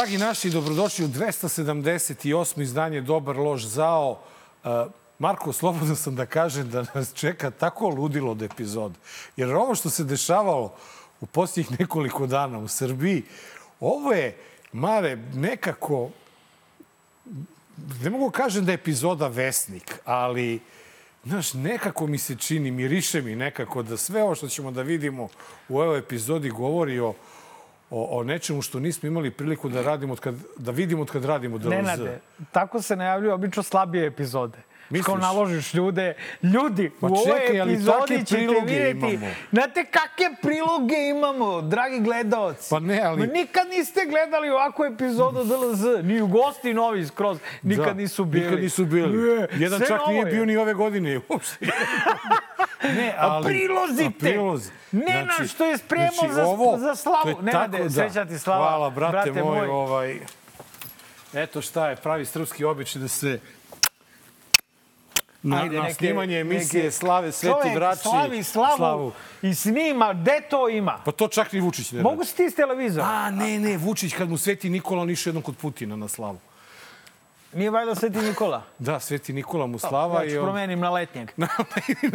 Dragi naši, dobrodošli u 278. izdanje Dobar lož zao. Uh, Marko, slobodno sam da kažem da nas čeka tako ludilo od epizoda. Jer ovo što se dešavalo u posljednjih nekoliko dana u Srbiji, ovo je, Mare, nekako, ne mogu kažem da je epizoda vesnik, ali Znaš, nekako mi se čini, miriše mi nekako da sve ovo što ćemo da vidimo u ovoj epizodi govori o, o, o nečemu što nismo imali priliku da radimo od kad, da vidimo od kad radimo DLZ. Nenade, tako se najavljuju obično slabije epizode. Misliš? Kao naložiš ljude. Ljudi, Pa u ovoj čekaj, ali epizodi ćete priloge vidjeti... imamo. Znate kakve priloge imamo, dragi gledaoci? Pa ne, ali- Ma nikad niste gledali ovakvu epizodu DLZ. Ni u gosti novi skroz. Nikad Da, nisu bili. Nikad nisu bili. Jedan sve čak nije je. bio ni ove godine uopšte. ne, A prilozite. Prilozi. Nenad što je spremao za- za slavu. to je Nenade, tako, da. sreća ti slava, Hvala, brate, brate moj. moj. Ovaj, eto šta je pravi srpski običaj da se na, Ajde, na neke- snimanje emisije neke- Slave Sveti Vrači. slavi slavu, slavu. i snima. Gde to ima? Pa to čak ni Vučić ne Mogu si ti s televizora? A, ne, ne, Vučić kad mu Sveti Nikola on išao jednom kod Putina na slavu. Nije valjda Sveti Nikola? Da, Sveti Nikola mu slava ja i ću on... promenim na letnjeg. Na,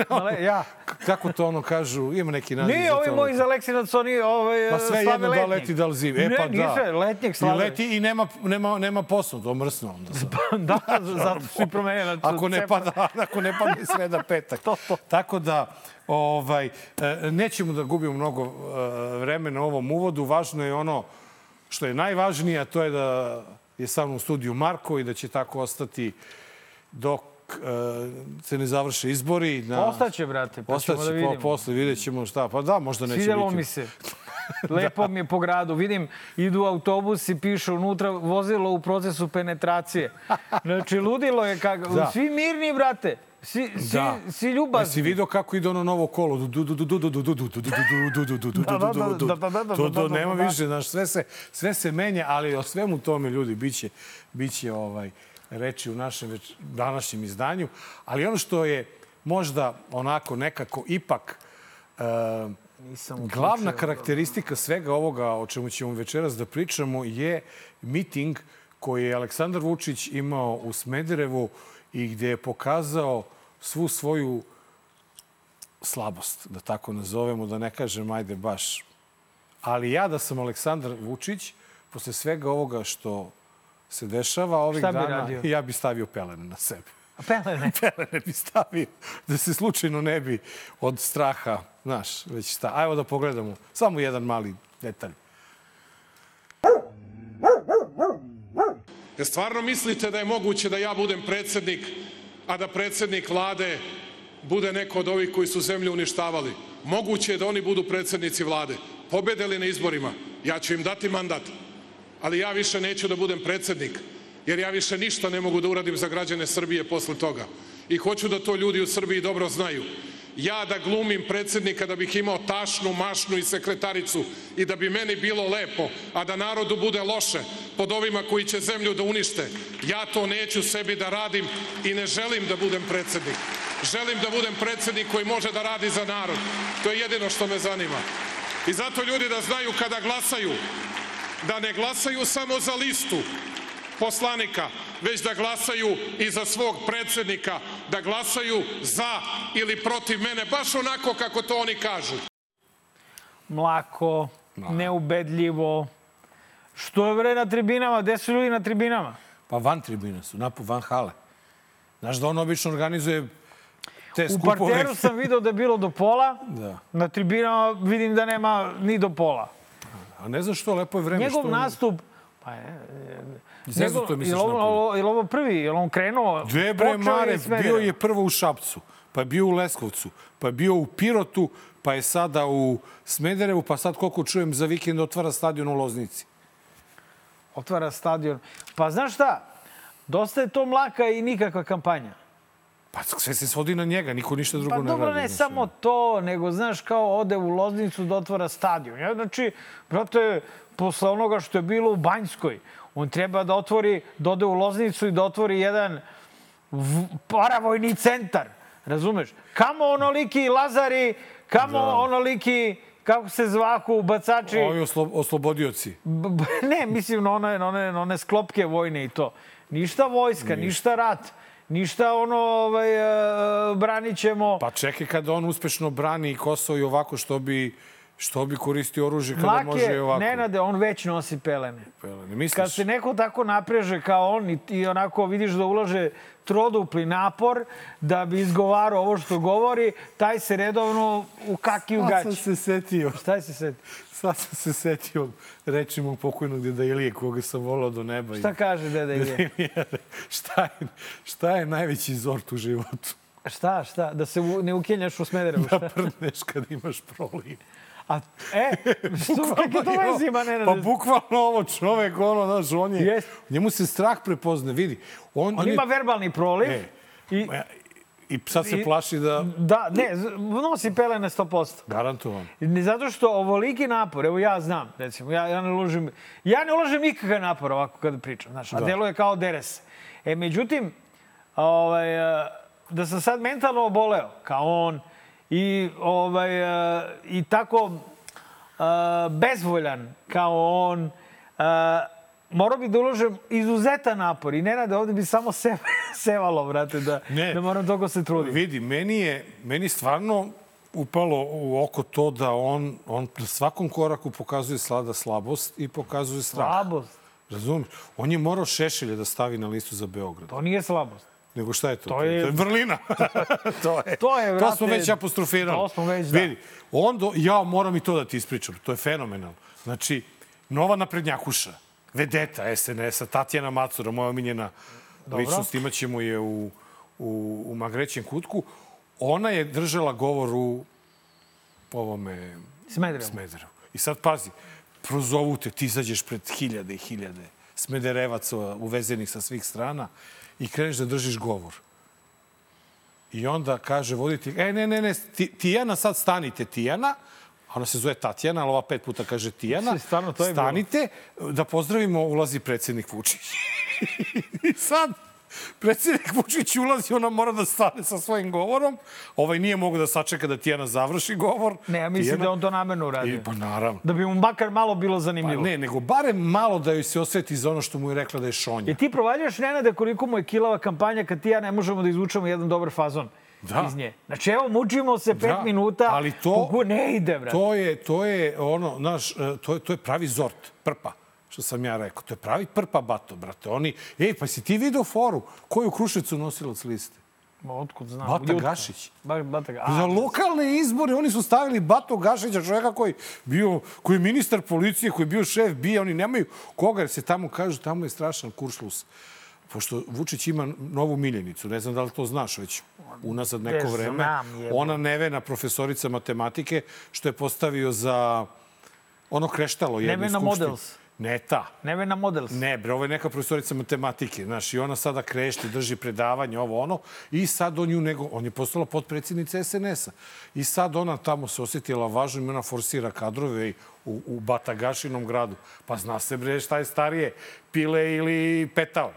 Na le, ja. Kako to ono kažu, ima neki naziv Nije za ovi moji iz Aleksinac, oni ovaj, Pa sve jedno da letnjeg. leti da li zim. E ne, pa da. sve, letnjeg I slave. leti i nema, nema, nema posla, to mrsno onda. sad. da, zato su i promenili. na Ako ne, pada, ako ne padne sreda petak. To, to. Tako da, ovaj, e, nećemo da gubimo mnogo e, vremena u ovom uvodu. Važno je ono što je najvažnije, a to je da je sa mnom u studiju Marko i da će tako ostati dok e, se ne završe izbori. Na, Ostaće, brate, pa ćemo da Ostaće vidimo. po, posle, vidjet ćemo šta. Pa da, možda neće Svidjelo biti. mi se. Lepo mi je po gradu. Vidim, idu autobusi, pišu unutra vozilo u procesu penetracije. Znači, ludilo je kako... Da. Svi mirni, brate. Si, si, si ljubazni. Si vidio kako ide ono novo kolo? To to nema više, znaš, sve se sve se menja, ali o svemu tome ljudi biće biće ovaj reči u našem današnjem izdanju, ali ono što je možda onako nekako ipak glavna karakteristika svega ovoga o čemu ćemo večeras da pričamo je miting uh, koji je Aleksandar Vučić imao u Smederevu i gde je pokazao svu svoju slabost, da tako nazovemo, da ne kažem, ajde baš. Ali ja da sam Aleksandar Vučić, posle svega ovoga što se dešava ovih Šta dana, radio? ja bi stavio pelene na sebe. A pelene. Pelene bi stavio, da se slučajno ne bi od straha, znaš, već šta. Ajmo da pogledamo samo jedan mali detalj. Jer stvarno mislite da je moguće da ja budem predsednik, a da predsednik vlade bude neko od ovih koji su zemlju uništavali? Moguće je da oni budu predsednici vlade. Pobedeli na izborima, ja ću im dati mandat. Ali ja više neću da budem predsednik, jer ja više ništa ne mogu da uradim za građane Srbije posle toga. I hoću da to ljudi u Srbiji dobro znaju. Ja da glumim predsednika da bih imao tašnu, mašnu i sekretaricu i da bi meni bilo lepo, a da narodu bude loše pod ovima koji će zemlju da unište. Ja to neću sebi da radim i ne želim da budem predsednik. Želim da budem predsednik koji može da radi za narod. To je jedino što me zanima. I zato ljudi da znaju kada glasaju, da ne glasaju samo za listu poslanika, već da glasaju i za svog predsednika, da glasaju za ili protiv mene, baš onako kako to oni kažu. Mlako, neubedljivo. Što je bre na tribinama? Gde su ljudi na tribinama? Pa van tribine su, napo van hale. Znaš da on obično organizuje te U skupove. parteru sam video da je bilo do pola. Da. Na tribinama vidim da nema ni do pola. A ne znaš što, lepo je vreme. Njegov što... nastup... Pa je, Zezuto je, misliš, ovo, je li ovo prvi? Je li on krenuo? Dve bre Mare, bio je prvo u Šapcu, pa je bio u Leskovcu, pa je bio u Pirotu, pa je sada u Smederevu, pa sad koliko čujem za vikend otvara stadion u Loznici. Otvara stadion. Pa znaš šta? Dosta je to mlaka i nikakva kampanja. Pa sve se svodi na njega, niko ništa drugo Pa ne dobro, radi. ne znaš, samo to, nego, znaš, kao ode u Loznicu da otvara stadion. Ja, znači, brate, posle onoga što je bilo u Banjskoj, on treba da otvori, da ode u Loznicu i da otvori jedan paravojni centar. Razumeš? Kamo onoliki Lazari, kamo Da. onoliki kako se zvaku, bacači... Ovi oslo, oslobodioci. B- b- ne, mislim na one, na one, na one sklopke vojne i to. Ništa vojska, ništa rat, ništa ono, ovaj, e, branit ćemo... Pa čekaj kada on uspešno brani Kosovo i ovako što bi, što bi koristio oružje kada može i ovako. Nenade, on već nosi pelene. Pelene, misliš? Kad se neko tako napreže kao on i, i onako vidiš da ulaže trodupli napor da bi izgovarao ovo što govori, taj se redovno u kakiju Sad sam gaći. se setio. Šta se... Sad sam se setio reči mog pokojnog deda Ilije, koga sam volao do neba. Šta kaže deda Ilije? šta, je, šta je najveći zort u životu? Šta, šta? Da se u, ne ukenjaš u Smederevu, Da prdneš kad imaš proliv. A, e, što, kakve to veze ima, Nenade? Pa bukvalno ovo čovek, ono, znaš, on je... Jest. Njemu se strah prepozne, vidi. On, On je- ima verbalni proliv E, i, I sad se I- plaši da... da, ne, nosi pelene 100%. Garantovan. Ne zato što ovoliki napor, evo ja znam, recimo, ja, ja ne uložim, ja ne uložim nikakav napor ovako kada pričam, znaš, a Da. deluje kao deres. E, međutim, ovaj, e, da sam sad mentalno oboleo, kao on, i, ovaj, e, i tako e, bezvoljan kao on, e, morao bi da uložim izuzetan napor i Nenade, ovde bi samo se, sevalo, brate, da, Ne. da moram toliko se trudim. Vidi, meni je meni stvarno upalo u oko to da on, on na svakom koraku pokazuje slada slabost i pokazuje strah. Slabost. Razumiješ? On je morao Šešelje da stavi na listu za Beograd. To nije slabost. Nego šta je to? To je- to je vrlina. to je, To je, to smo već apostrofirali. to smo već, da. Vidi, on do, ja moram i to da ti ispričam. To je fenomenalno. Znači, nova naprednjakuša, vedeta SNS-a, Tatjana Macura, moja omiljena ličnost, imaćemo je u, u, u Magrećem kutku. Ona je držala govor u ovome Smederevo. Smederevu. I sad pazi, prozovu te, ti izađeš pred hiljade i hiljade smederevaca uvezenih sa svih strana i kreneš da držiš govor. I onda kaže voditelj, e, ne, ne, ne, Ti- Tijana, sad stanite, Tijana. Ona se zove Tatjana, ali ova pet puta kaže Tijana. Stvarno, to je bilo. Stanite, da pozdravimo, ulazi predsednik Vučić. I sad, predsednik Vučić ulazi, ona mora da stane sa svojim govorom. Ovaj nije mogao da sačeka da Tijana završi govor. Ne, ja mislim Tijana- da on to namerno uradio. I, pa naravno. Da bi mu makar malo bilo Pa zanimljivo. ne, nego barem malo da joj se osveti za ono što mu je rekla da je šonja. Je ti provaljaš, Nenade, koliko mu je kilava kampanja kad ti i ja ne možemo da izvučemo jedan dobar fazon Da. iz nje. Znači, evo, mučimo se pet Da, minuta, ali to- ne ide, brate. To je, to je ono, znaš, e, to je, to je pravi zort, prpa što sam ja rekao. To je pravi prpa bato, brate. Oni, ej, pa si ti video foru? Ko je u Krušecu nosilac liste? Ma, otkud znam? Bata Jutka. Gašić. Ba, Bata Gašić. Za lokalne izbore oni su stavili Bato Gašića, čovjeka koji, bio, koji je ministar policije, koji je bio šef bija, oni nemaju koga, jer se tamo kažu, tamo je strašan kuršlus. Pošto Vučić ima novu miljenicu, ne znam da li to znaš već unazad neko Ne vreme. znam. Ona nevena profesorica matematike, što je postavio za ono kreštalo jednu Nevena skupštinu. Models. Ne ta. Nevena Models. Ne, bre, ovo je neka profesorica matematike, znaš, i ona sada krešti, drži predavanje, ovo ono, i sad on ju nego, on je postala potpredsjednica SNS-a. I sad ona tamo se osjetila važno i ona forsira kadrove u, u Batagašinom gradu. Pa zna se, bre, šta je starije, pile ili petao.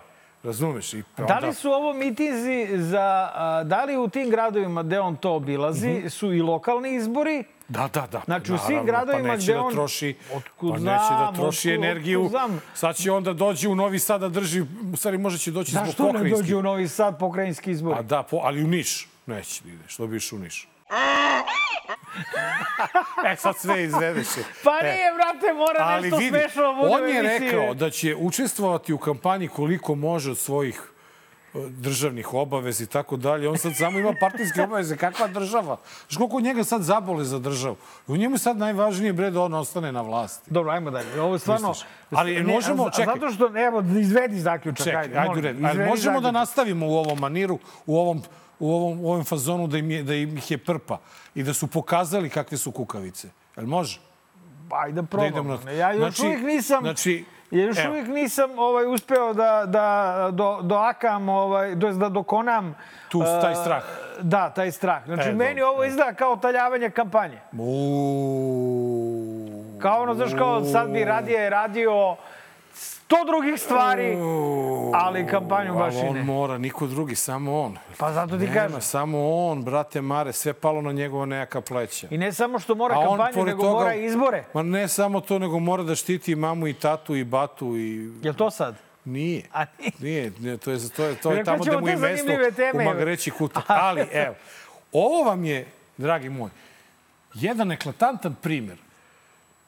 Razumeš? I Da onda- li su ovo mitinzi za... a, Da li u tim gradovima gde on to obilazi Mhm. su i lokalni izbori? Da, da, da. Znači, u svim Naravno, gradovima pa gde da on- troši, Otkud pa neće da troši otkud- energiju. otkud znam. Sad će onda dođe u Novi Sad da drži, u stvari možda će doći zbog Zašto ne pokrajinskih. dođe u Novi Sad pokrajinski izbor? A da, po, ali u Niš. Neće da ideš, što bi išao u Niš. E, sad sve izvedeš. Pa nije, brate, mora Ali nešto vidi, smešno da bude on je emisiji. rekao da će učestvovati u kampanji koliko može od svojih e, državnih obaveza i tako dalje. On sad samo ima partijske obaveze. Kakva država? Znaš koliko njega sad zabole za državu? U njemu je sad najvažnije bre da on ostane na vlasti. Dobro, ajmo dalje. Ovo je stvarno... Misliš? Ali možemo- a, a čekaj. Zato što, evo, izvedi zaključak. Čekaj, ajde, ajde. Ali izvedi možemo da zaključak. nastavimo u ovom maniru, u ovom, u ovom, u ovom fazonu da im, je, da im ih je prpa i da su pokazali kakve su kukavice. Jel može? Ajde, Da probamo. idemo na... Ja još Znači- uvijek nisam... Znači, Ja još evo. uvijek nisam ovaj, uspeo da, da do, doakam, ovaj, to jest da dokonam... Tu, eh, taj strah. Da, taj strah. Znači, E, meni dobro, ovo izgleda kao taljavanje kampanje. Uuu. Kao ono, znaš, kao sad bi radije radio sto drugih stvari, ali kampanju baš i Ali on ne. mora, niko drugi, samo on. Pa zato ti Nema, kažem. samo on, brate Mare, sve palo na njegova nejaka pleća. I ne samo što mora A kampanju, nego toga- mora izbore. Ma ne samo to, nego mora da štiti mamu i tatu i batu i... Jel to sad? Nije. A nije? Nije, to je, to je, to je tamo gde mu je mesto teme. u Magreći kutak. Ali, evo, ovo vam je, dragi moj, jedan eklatantan primer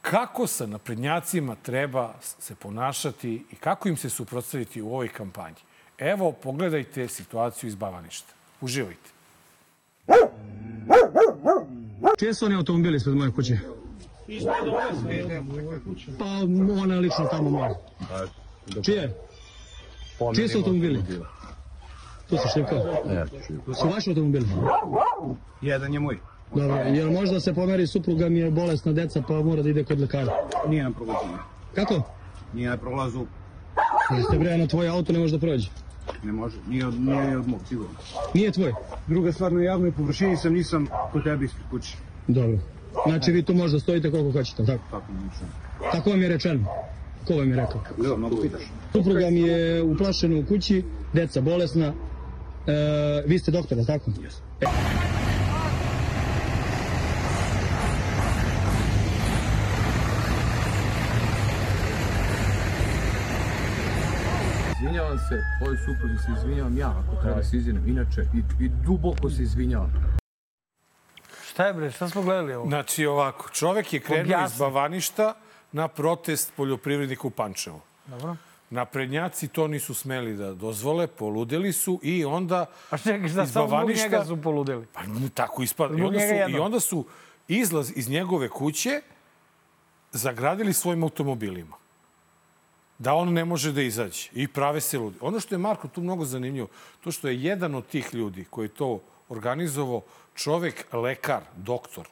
kako sa naprednjacima treba se ponašati i kako im se suprotstaviti u ovoj kampanji. Evo, pogledajte situaciju iz Bavaništa. Uživajte. Čije su oni automobili ispred moje kuće? Pa ona lično tamo moja. Čije? Čije su automobili? Tu se šipka. Su vaši automobili? Jedan je moj. Dobro, jel možda se pomeri supruga mi je bolesna deca pa mora da ide kod lekara? Nije na prolazu. Kako? Nije na prolazu. Jeste bre, na tvoj auto ne može da prođe. Ne može. Nije od, nije od mog, sigurno. Nije tvoj? Druga stvar, na javnoj površini sam, nisam kod tebe ispred kuće. Dobro. Znači vi tu možda stojite koliko hoćete, tako? Tako mi ničem. Tako vam je rečeno? Ko vam je rekao? Evo, mnogo pitaš. Supruga mi je uplašena u kući, deca bolesna. E, vi ste doktor, je li tako? Jesam. Izvinjavam se, ovoj supruzi se izvinjavam ja, ako treba da se izvinem. Inače, i, i duboko se izvinjavam. Šta je bre, šta smo gledali ovo? Znači ovako, čovek je krenuo iz Objasni. Bavaništa na protest poljoprivrednika u Pančevu. Dobro. Naprednjaci to nisu smeli da dozvole, poludeli su i onda A čekaj, šta, iz samo zbog Bavaništa- njega su poludeli? Pa mu tako ispada. I Zbog onda, njega su, I onda su izlaz iz njegove kuće zagradili svojim automobilima. Da on ne može da izađe. I prave se ludi. Ono što je Marko tu mnogo zanimljivo, to što je jedan od tih ljudi koji to organizovao, čovek, lekar, doktor,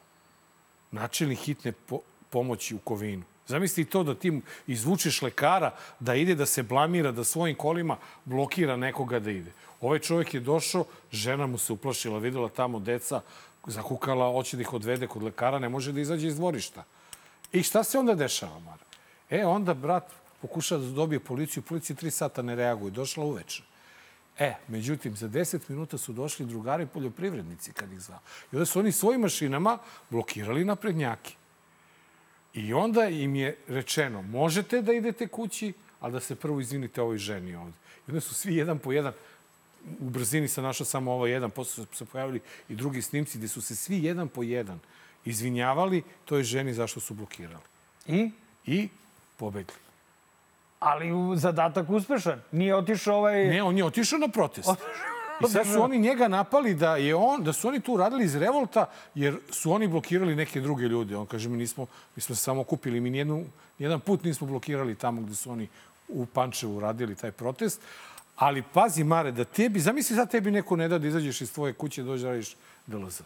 načelnik hitne po pomoći u Kovinu. Zamisli to da ti izvučeš lekara da ide da se blamira, da svojim kolima blokira nekoga da ide. Ovaj čovjek je došao, žena mu se uplašila, videla tamo deca, zakukala, hoće da ih odvede kod lekara, ne može da izađe iz dvorišta. I šta se onda dešava, Mara? E, onda brat pokušava da dobije policiju, policija tri sata ne reaguje, došla uveče. E, međutim, za 10 minuta su došli drugari poljoprivrednici kad ih zvao. I onda su oni svojim mašinama blokirali naprednjake. I onda im je rečeno, možete da idete kući, ali da se prvo izvinite ovoj ženi ovde. I onda su svi jedan po jedan, u brzini sam našao samo ovo jedan, posle su se pojavili i drugi snimci gde su se svi jedan po jedan izvinjavali toj ženi zašto su blokirali. I? I pobegli. Ali u- zadatak uspešan. Nije otišao ovaj... Ne, on je otišao na protest. I sad su oni njega napali da je on, da su oni tu radili iz revolta, jer su oni blokirali neke druge ljude. On kaže, mi nismo, mi smo se samo kupili, mi nijednu, nijedan put nismo blokirali tamo gde su oni u Pančevu radili taj protest. Ali pazi, Mare, da tebi, zamisli sad tebi neko ne da da izađeš iz tvoje kuće, dođeš da radiš DLZ.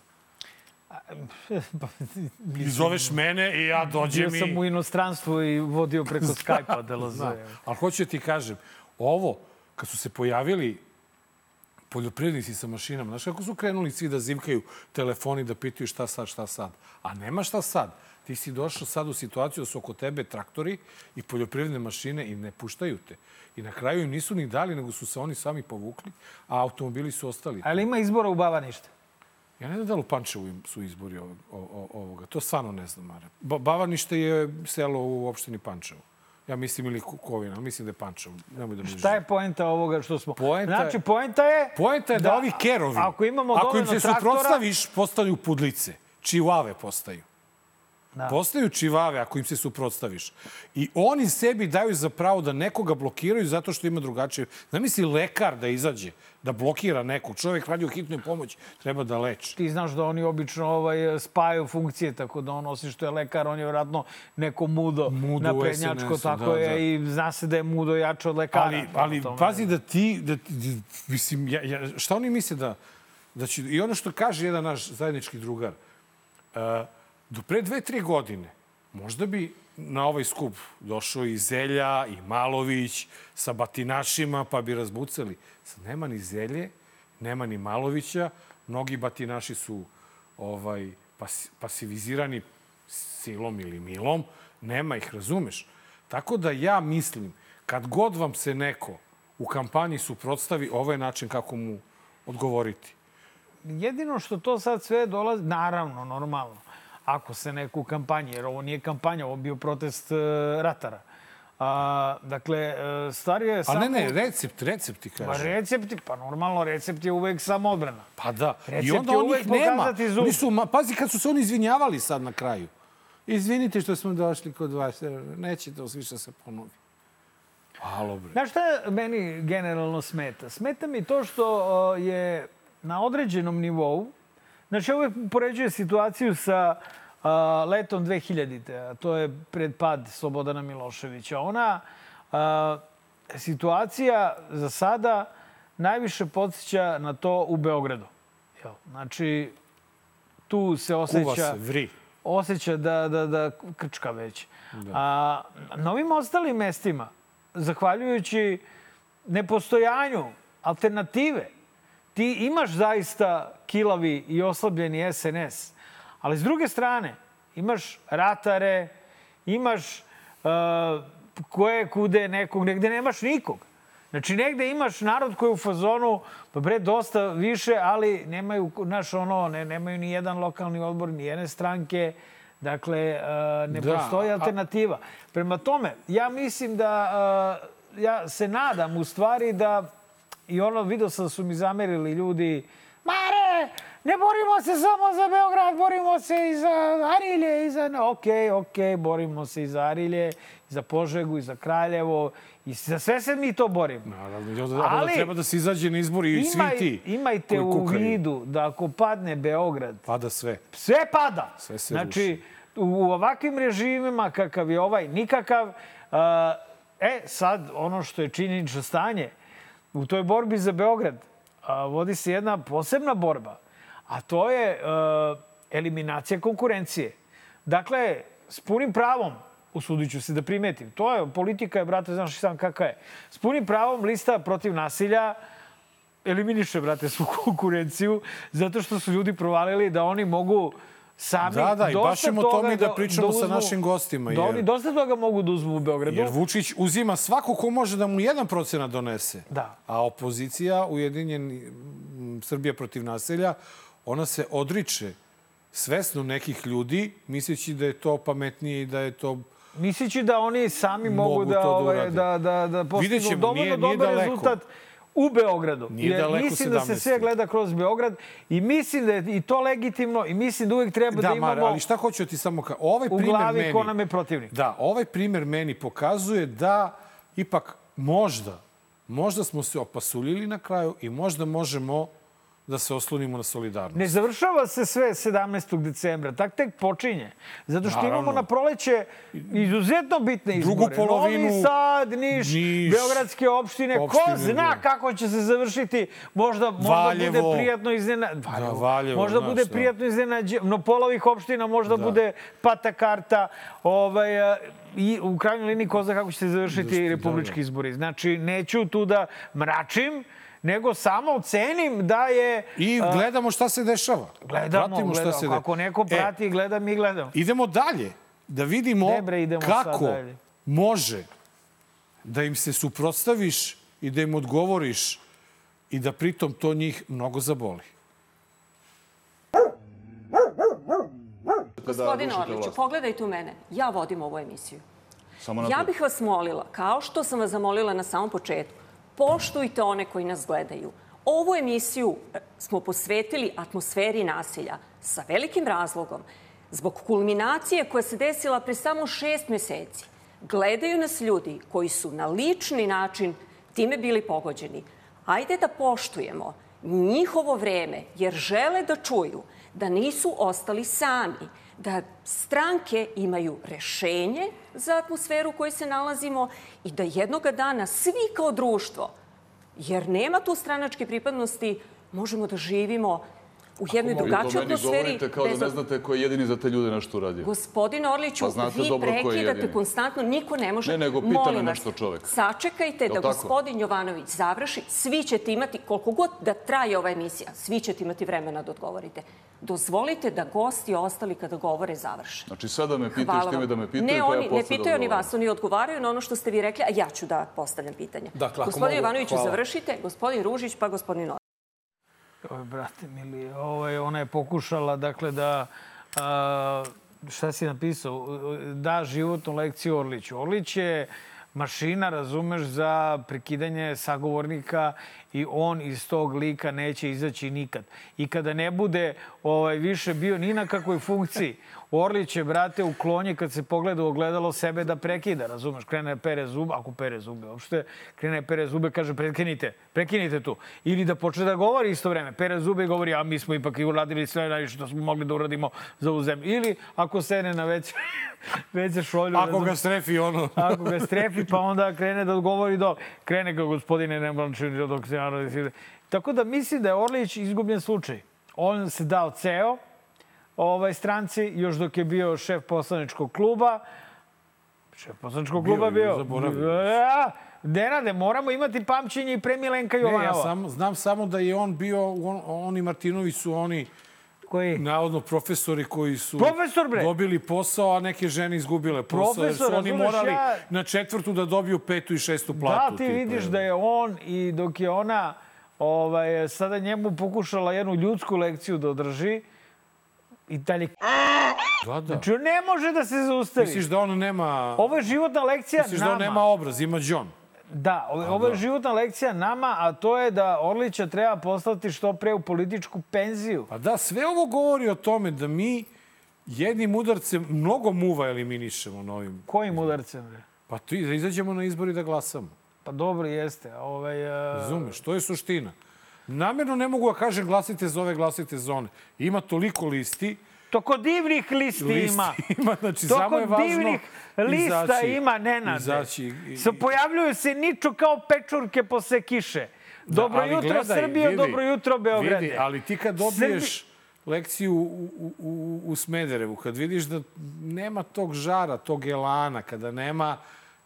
I zoveš mene i ja dođem Bio i... sam u inostranstvu i vodio preko Skype-a DLZ. Da. Ali hoću da ti kažem, ovo, kad su se pojavili poljoprivrednici sa mašinama, znaš kako su krenuli svi da zivkaju telefoni, da pitaju šta sad, šta sad. A nema šta sad. Ti si došao sad u situaciju da su oko tebe traktori i poljoprivredne mašine i ne puštaju te. I na kraju im nisu ni dali, nego su se oni sami povukli, a automobili su ostali. Ali ima izbora u Bavanište. Ja ne znam da li u Pančevu su izbori ovog, ovoga. To stvarno ne znam, Mare. Ba Bavanište je selo u opštini Pančevo. Ja mislim ili Ko- Kovina, mislim da je Pančevo. Nemoj da Šta je poenta ovoga što smo... Poenta znači, poenta je... Poenta je da, ovi kerovi, Ako imamo ako im se traktora... suprotstaviš, postaju pudlice. Čihuave postaju. Da. Postaju čivave ako im se suprotstaviš. I oni sebi daju za pravo da nekoga blokiraju zato što ima drugačije. Zamisli lekar da izađe, da blokira nekog. Čovjek radi u hitnoj pomoći, treba da leči. Ti znaš da oni obično ovaj, spajaju funkcije, tako da on, osim što je lekar, on je vjerojatno neko mudo, Mudo naprednjačko, tako da, je, da. i zna se da je mudo jače od lekara. Ali, ali tome- pazi da ti, da, ti- mislim, ja, ja, šta oni misle da, da će, i ono što kaže jedan naš zajednički drugar, uh, do pre dve, tri godine, možda bi na ovaj skup došao i Zelja, i Malović, sa batinašima, pa bi razbucali. Sad nema ni Zelje, nema ni Malovića, mnogi batinaši su ovaj, pas, pasivizirani silom ili milom, nema ih, razumeš? Tako da ja mislim, Kad god vam se neko u kampanji suprotstavi, ovo je način kako mu odgovoriti. Jedino što to sad sve dolazi, naravno, normalno, ako se neko u kampanji, jer ovo nije kampanja, ovo bio protest e, ratara. A, dakle, e, stvar je A samo... ne, ne, recept, recept ti Pa kaže. recepti, pa normalno, recept je uvek samo odbrana. Pa da. I Recept onda je on uvek ih nema. Nisu, ma, pazi kad su se oni izvinjavali sad na kraju. Izvinite što smo došli kod vas. Neće to više se ponovi. Halo, bre. Znaš šta meni generalno smeta? Smeta mi to što je na određenom nivou, znači uvek poređuje situaciju sa a, letom 2000-te, a to je pred pad Slobodana Miloševića. Ona a, situacija za sada najviše podsjeća na to u Beogradu. Znači, tu se osjeća se, vri. osjeća da, da, da krčka već. Da. A na ovim ostalim mestima, zahvaljujući nepostojanju alternative, ti imaš zaista kilavi i oslabljeni SNS, ali s druge strane imaš ratare, imaš uh, koje kude nekog, negde nemaš nikog. Znači, negde imaš narod koji je u fazonu, pa bre, dosta više, ali nemaju, znaš, ono, ne, nemaju ni jedan lokalni odbor, ni jedne stranke. Dakle, uh, ne Da, postoji alternativa. Prema tome, ja mislim da, uh, ja se nadam u stvari da, i ono, vidio sam da su mi zamerili ljudi, Mare, ne borimo se samo za Beograd, borimo se i za Arilje, i za... Ok, ok, borimo se i za Arilje, i za Požegu, i za Kraljevo, i za sve se mi to borimo. Naravno, i onda, ali... Ali- treba da se izađe na izbori i svi ti imajte u vidu da ako padne Beograd, Pada sve. sve pada. Sve se znači, u ovakvim režimima kakav je ovaj, nikakav... Uh, e, sad, ono što je činjenično stanje, u toj borbi za Beograd uh, vodi se jedna posebna borba, a to je uh, eliminacija konkurencije. Dakle, s punim pravom, usudit ću se da primetim, to je, politika je, brate, znaš sam kakva je. S punim pravom lista protiv nasilja eliminiše, brate, svu konkurenciju, zato što su ljudi provalili da oni mogu sami Da, da, i baš ćemo o toga tome da pričamo sa uzmu- našim gostima, Da jer- oni dosta toga mogu da uzmu u Beogradu. Jer Vučić uzima svako ko može da mu jedan procenat donese. Da. A opozicija, Ujedinjen Srbija protiv naselja, ona se odriče svesno nekih ljudi, misleći da je to pametnije i da je to... Misleći da oni sami mogu, Mogu da, to da ovaj, da, da, da postignu dovoljno nije- nije dobar daleko. U Beogradu. Nije Jer mislim da se 17. sve gleda kroz Beograd i mislim da je i to legitimno i mislim da uvijek treba da, Da, imamo Mare, ali šta hoću ti samo ka... Ovaj u glavi meni... ko nam je protivnik. Da, ovaj primer meni pokazuje da ipak možda, možda smo se opasuljili na kraju i možda možemo da se oslonimo na solidarnost. Ne završava se sve 17. decembra, tak tek počinje. Zato što Naravno. imamo na proleće izuzetno bitne izbore. Drugu polovinu- Novi Sad, Niš, Niš, Beogradske opštine. Ko opštine, zna da. kako će se završiti. Možda, možda Valjevo. bude prijatno iznenađenje. Da, Valjevo, možda znaš, bude da. prijatno iznenađenje. No, pola ovih opština možda Da. bude pata karta. Ovaj, a, I u krajnjoj liniji ko zna kako će se završiti republički izbori. Znači, neću tu da mračim, nego samo ocenim da je... I gledamo šta se dešava. Gledamo, Pratimo šta gledamo. se de- Ako neko E, prati, gleda, mi gledamo. idemo dalje. Da vidimo Gde, bre, idemo kako dalje? može da im se suprotstaviš i da im odgovoriš i da pritom to njih mnogo zaboli. Gospodine Orliću, pogledajte u mene. Ja vodim ovu emisiju. Samo Ja bih vas molila, kao što sam vas zamolila na samom početku, poštujte one koji nas gledaju. Ovu emisiju e, smo posvetili atmosferi nasilja sa velikim razlogom. Zbog kulminacije koja se desila pre samo šest meseci. Gledaju nas ljudi koji su na lični način time bili pogođeni. Ajde da poštujemo njihovo vreme, jer žele da čuju da nisu ostali sami, da stranke imaju rešenje za atmosferu u kojoj se nalazimo i da jednoga dana svi kao društvo, jer nema tu stranačke pripadnosti, možemo da živimo u jednoj drugačijoj meni atmosferi. govorite kao da ne znate ko je jedini za te ljude nešto uradio. Gospodine Orliću, Pa vi je prekidate konstantno, niko ne može. Ne, nego pita me nešto čovek. Sačekajte da tako? gospodin Jovanović završi, svi ćete imati, koliko god da traje ova emisija, svi ćete imati vremena da odgovorite. Dozvolite da gosti ostali kada govore završe. Znači sada me pitaš time da me pitaju, ne, pa oni, ja posle ne pitaju oni da vas, oni odgovaraju na ono što ste vi rekli, a ja ću da postavljam pitanja. Dakle, ako gospodin Jovanoviću, završite, gospodin Ružić, pa gospodin. Oj, brate mili, ovaj, ona je pokušala, dakle, da... A, šta si napisao? Da životnu lekciju Orliću. Orlić je mašina, razumeš, za prekidanje sagovornika i on iz tog lika neće izaći nikad. I kada ne bude ovaj, više bio ni na kakvoj funkciji, Orlić je, brate, u klonje kad se pogleda u ogledalo sebe da prekida, razumeš? Krene pere zube, ako pere zube uopšte, krene pere zube, kaže prekinite, prekinite tu. Ili da počne da govori isto vreme. Pere zube i govori, a mi smo ipak i uradili sve najviše što smo mogli da uradimo za ovu zemlju. Ili ako sene na veće, veće šolju. Ako razumeš? ga strefi ono... Ako ga strefi, pa onda krene da govori do... Krene ga gospodine Nemlančin dok se naravno... Tako da mislim da je Orlić izgubljen slučaj. On se dao ceo ovaj stranci, još dok je bio šef poslaničkog kluba. Šef poslaničkog Bio kluba je, bio. zaboravio. Ja, Denade, moramo imati pamćenje i pre Milenka Ne, Jovanova. ja sam, znam samo da je on bio, on, oni Martinović su oni Koji? navodno profesori koji su Profesor, bre! dobili posao, a neke žene izgubile posao. jer su Profesor, oni morali ja- na četvrtu da dobiju petu i šestu platu. Da, ti tipa, vidiš da je on i dok je ona ovaj, sada njemu pokušala jednu ljudsku lekciju da održi, i dalje Da, da. Znači, ne može da se zaustavi. Misliš da on nema... Ovo je životna lekcija Misliš da nama. on nema obraz, ima John. Da, ovo, je životna lekcija nama, a to je da Orlića treba poslati što pre u političku penziju. Pa da, sve ovo govori o tome da mi jednim udarcem mnogo muva eliminišemo na ovim. Kojim udarcem? bre? Pa ti, da izađemo na izbor i da glasamo. Pa dobro jeste. Ovaj, uh, Razumeš, to je suština. Namjerno ne mogu da kažem glasite za ove, glasite za one. Ima toliko listi. to kod divnih listi, listi ima. ima, znači To samo je važno divnih lista izaći, ima, Nenade. Izaći, i- pojavljuju se niču kao pečurke posle kiše. Dobro ali jutro gledaj, Srbijo, vidi, dobro jutro Beograde. Vidi, ali ti kad dobiješ lekciju u, u, u, u Smederevu, kad vidiš da nema tog žara, tog elana, kada nema,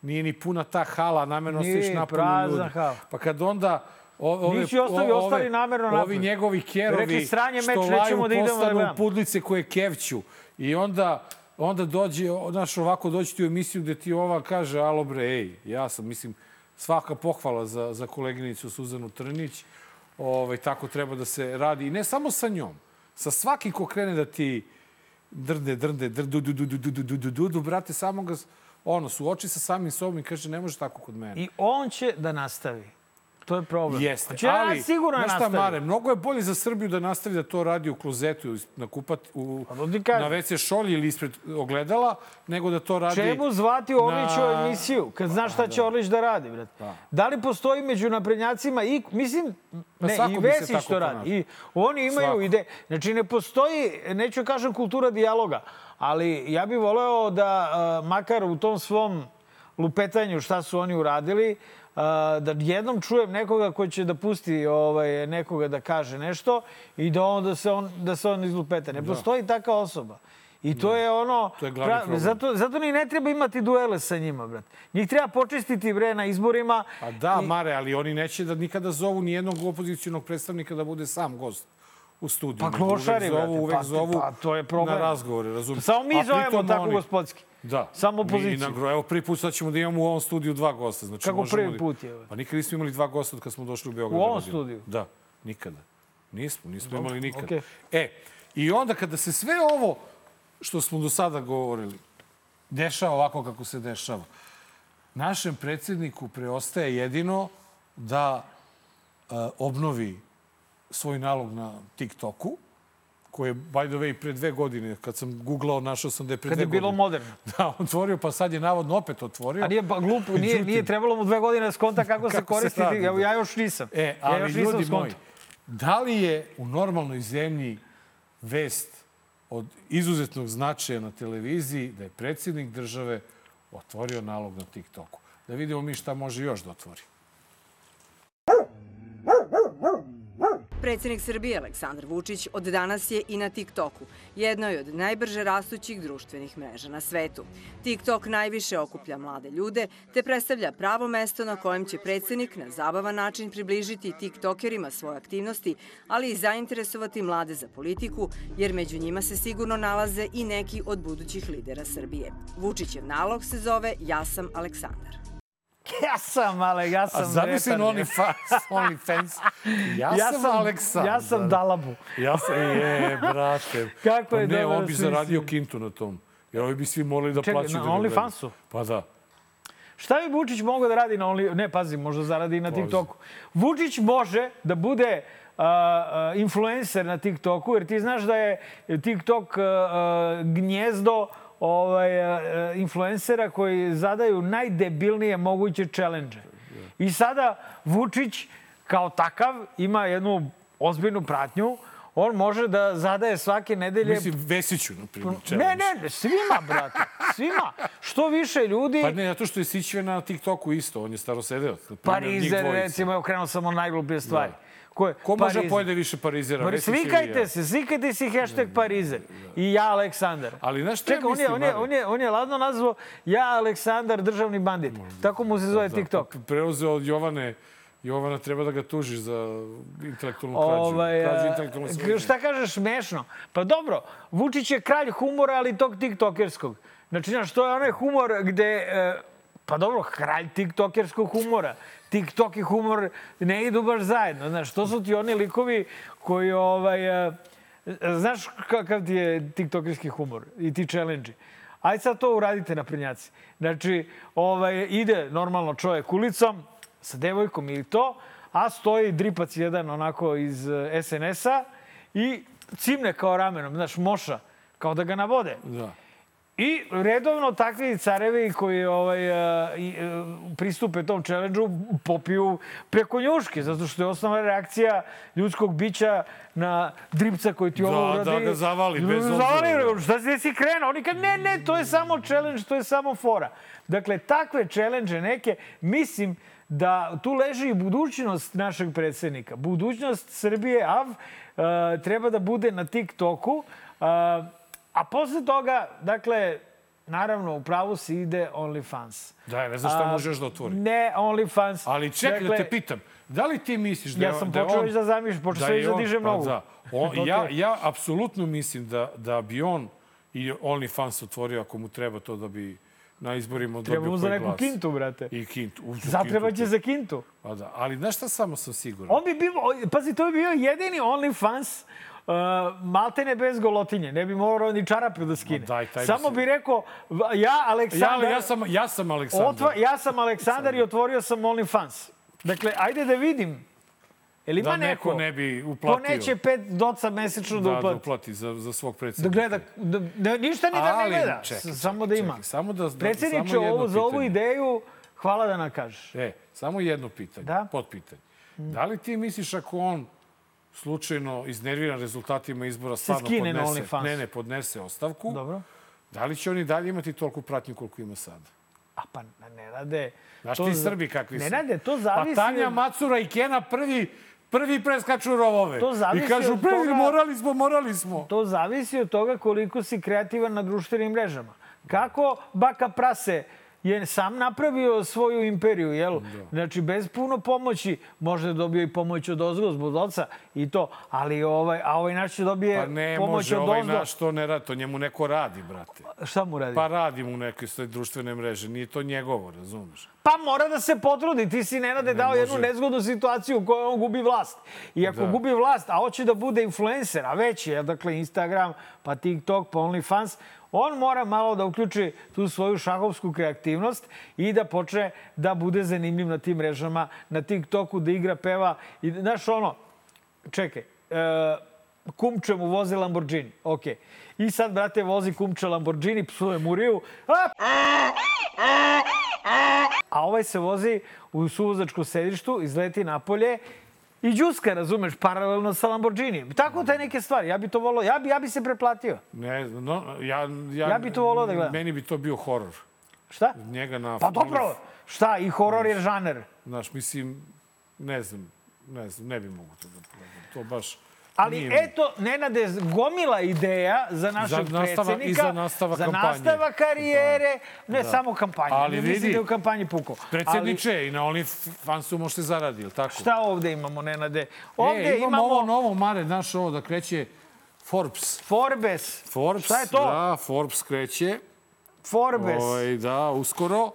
nije ni puna ta hala, namerno Nije, ostaviš napolju ljudi. hala. Pa kad onda ove, Nisi ostavio, o- ove- ostali namerno napolju. Ovi njegovi kerovi Rekli, sranje što meč, laju nećemo da da postanu gledamo. pudlice koje kevću. I onda onda dođe, znaš, ovako doći ti u emisiju gde ti ova kaže, alo bre, ej, ja sam, mislim, svaka pohvala za, za koleginicu Suzanu Trnić. Ovaj, tako treba da se radi. I ne samo sa njom. Sa svakim ko krene da ti drde, drde, drdu, du, du, du, du, du, du, du, du, du, brate, samo ga, ono, suoči sa samim sobom i kaže, ne može tako kod mene. I on će da nastavi. To je problem. Jeste, Hoće ali, ja sigurno znaš šta, nastavi. Mare, mnogo je bolje za Srbiju da nastavi da to radi u klozetu, na kupat, u, Pa na WC šolji ili ispred ogledala, nego da to radi... Čemu zvati Orlić u na- emisiju? Kad znaš šta će Orlić da radi, brate. Da li postoji među naprednjacima i, mislim, Pa ne, i Vesić to radi. I oni imaju Svako. ide. Znači, ne postoji, neću kažem kultura dijaloga, ali ja bih voleo da makar u tom svom lupetanju šta su oni uradili, uh, da jednom čujem nekoga ko će da pusti ovaj, nekoga da kaže nešto i da onda se on, da se on izlupeta. Ne postoji taka osoba. I to je ono... To je pra- zato, zato ni ne treba imati duele sa njima, brate. Njih treba počistiti, bre, na izborima. A da, Mare, ali oni neće da nikada zovu ni jednog opozicijonog predstavnika da bude sam gost u studiju. Pa klošari, uvek zovu, brate, uvek pa- zovu pa to je problem. na razgovore, razumiješ? Samo mi zovemo tako gospodski. Da. Samo Mi opoziciju. na gro- Evo prvi put sad ćemo da imamo u ovom studiju dva gosta. Znači, Kako prvi put je, Pa nikad nismo imali dva gosta od kad smo došli u Beograd. U da ovom radimo. studiju? Da, nikada. Nismo, nismo imali nikada. okej. E, i onda kada se sve ovo što smo do sada govorili dešava ovako kako se dešava, našem predsjedniku preostaje jedino da e, obnovi svoj nalog na TikToku, koji je, by the way, pre dve godine, kad sam googlao, našao sam da je pre Kad dve je bilo godine. moderno. Da, otvorio, pa sad je navodno opet otvorio. A nije ba, glupo, nije, nije trebalo mu dve godine da skonta kako, se Kako se koristi. radi, Evo, da. ja još nisam. E, ja ali još nisam ljudi skontao. moji, da li je u normalnoj zemlji vest od izuzetnog značaja na televiziji da je predsjednik države otvorio nalog na TikToku? Da vidimo mi šta može još da otvori. Predsednik Srbije Aleksandar Vučić od danas je i na TikToku, jednoj od najbrže rastućih društvenih mreža na svetu. TikTok najviše okuplja mlade ljude, te predstavlja pravo mesto na kojem će predsednik na zabavan način približiti TikTokerima svoje aktivnosti, ali i zainteresovati mlade za politiku, jer među njima se sigurno nalaze i neki od budućih lidera Srbije. Vučićev nalog se zove Ja sam Aleksandar. Ja sam, ale ja sam... A zamisli retardir. only fans, only fans. Ja, Ja sam, sam- Aleksandar. ja sam Dalabu. Ja sam, je, brate. Kako je pa ne, on bi smisao. zaradio kintu na tom. Jer ovi bi svi morali da Čekaj, plaćaju. na da. OnlyFansu? Pa da. Šta bi Vučić mogao da radi na Only... Ne, pazi, možda zaradi i na TikToku. Vučić može da bude uh, influencer na TikToku, jer ti znaš da je TikTok uh, gnjezdo ovaj, uh, influencera koji zadaju najdebilnije moguće challenge. I sada Vučić kao takav ima jednu ozbiljnu pratnju. On može da zadaje svake nedelje Mislim, Vesiću, na primjer. Ne, ne, svima, brate. Svima. Što više ljudi... Pa ne, zato što je Sićve na TikToku isto. On je njih Parizer, recimo, evo krenuo sam od najglupije stvari. Ko, je? Ko može Parizer. pojede više Parizera? Pa ili Slikajte ja? se, slikajte si hashtag Parizer. I ja Aleksandar. Ali znaš ja Čekaj, on je, mislim, on, je, on, je, on je ladno nazvao ja Aleksandar državni bandit. Tako mu se zove TikTok. Da, Preuzeo od Jovane Jovana treba da ga tužiš za intelektualnu krađu. Ovaj, krađu k- svojine. šta kažeš smešno? Pa dobro, Vučić je kralj humora, ali tog tiktokerskog. Znači, znaš, to je onaj humor gde... e, Pa dobro, kralj tiktokerskog humora. TikTok i humor ne idu baš zajedno. Znaš, to su ti oni likovi koji, ovaj, e, znaš kakav ti je tiktokerski humor i ti challenge Ajde sad to uradite na prnjaci. Znači, ovaj, ide normalno čovjek ulicom sa devojkom ili to, a stoji dripac jedan onako iz eh, SNS-a i cimne kao ramenom, znaš, moša, kao da ga navode. Da. I redovno takvi carevi koji ovaj, a, i, e, pristupe tom challenge-u popiju preko njuške, zato što je osnovna reakcija ljudskog bića na dripca koji ti ovo Da, uradi. da ga zavali, bez obzira. Zavali, šta si si krenuo? Oni kad ne, ne, to je samo challenge, to je samo fora. Dakle, takve challenge neke, mislim da tu leži i budućnost našeg predsednika. Budućnost Srbije, AV, e, treba da bude na TikToku. E, a posle toga, dakle, naravno, u pravu se ide OnlyFans. Da, ja ne znam šta A, može još da otvori. Ne OnlyFans. Ali čekaj dakle, da te pitam, da li ti misliš da Ja je- sam da počeo on- da zamišljam, počeo je već da dižem pa nogu. Da. On, ja, ja apsolutno mislim da, da bi on i OnlyFans otvorio ako mu treba to da bi na izborima Treba dobio mu za koji neku glas. kintu, brate. I kintu. U, za Zatreba će za kintu. Pa da, ali znaš šta samo sam siguran? On bi bio, pazi, to bi bio jedini OnlyFans uh, maltene bez golotinje. Ne bi morao ni čarape da skine. Daj, taj Samo bi rekao, ja, Ja, Aleksandar... ali ja sam, ja sam Aleksandar. Otva, ja sam Aleksandar i otvorio sam OnlyFans. Dakle, ajde da vidim. Jel ima da neko, neko ne bi uplatio. ko neće pet doca mesečno da, da, da uplati? uplati za, za svog Da predsjednika. gleda, da, da, ništa ni da ne gleda, čekaj, s- samo da čekaj, ima. čekaj, samo da- da- Predsjedniče, samo ovo, za ovu ideju, hvala da nam kažeš. E, samo jedno pitanje, Da? potpitanje. Da li ti misliš ako on slučajno iznerviran rezultatima izbora stvarno podnese, ne, ne, podnese ostavku, Dobro. da li će on i dalje imati toliko pratnju koliko ima sada? A pa ne rade... Znaš to ti Srbi kakvi su? Ne rade, to Pa zavisi... Tanja od- Macura i Kena prvi, prvi preskaču rovove. To zavisi I kažu, "Bre, toga- morali smo, morali smo. To zavisi od toga koliko si kreativan na društvenim mrežama. Kako Baka Prase je sam napravio svoju imperiju, jel? Znači, bez puno pomoći, možda je dobio i pomoć od ozgo, zbog oca i to, ali ovaj, a ovaj naš će dobije Pa ne pomoć može, od ovaj ozdo. naš to ne radi, to njemu neko radi, brate. Šta mu radi? Pa radi mu neke sve društvene mreže, nije to njegovo, razumeš? Pa mora da se potrudi. Ti si Nenade dao može. jednu nezgodnu situaciju u kojoj on gubi vlast. I ako Da. gubi vlast, a hoće da bude influencer, a već je, dakle, Instagram, pa TikTok, pa OnlyFans, on mora malo da uključi tu svoju šahovsku kreativnost i da počne da bude zanimljiv na tim mrežama, na TikToku, da igra, peva. I, znaš, ono, čekaj, e, kumče mu vozi Lamborghini, okej. I sad, brate, vozi kumče Lamborghini, psuje Muriju, a, ovaj se vozi u suvozačkom sedištu, izleti napolje i džuska, razumeš, paralelno sa Lamborghinijem. Tako te neke stvari. Ja bi to volao, ja bi, ja bi se preplatio. Ne, no, ja, ja, Ja bi to volao da gledam. Meni bi to bio horor. Šta? Njega na... Pa dobro, šta, i horor je žaner. Znaš, mislim, ne znam, ne znam, ne bi mogu to da pogledam. To baš Ali nije eto, Nenade, gomila ideja za našeg Za nastava- predsjednika. i za nastavak za kampanje. nastavak karijere, ne Da. samo kampanje. Ali ne mislim vidi, da je u kampanji puko. Predsjedniče, i na OnlyFansu možete zaradi, ili tako? Ali šta ovde imamo, Nenade? Ovde e, imamo, imamo ovo novo, Mare, znaš ovo da kreće Forbes. Forbes. Forbes, Šta je to? da, Forbes kreće. Forbes. Ovaj, da, uskoro.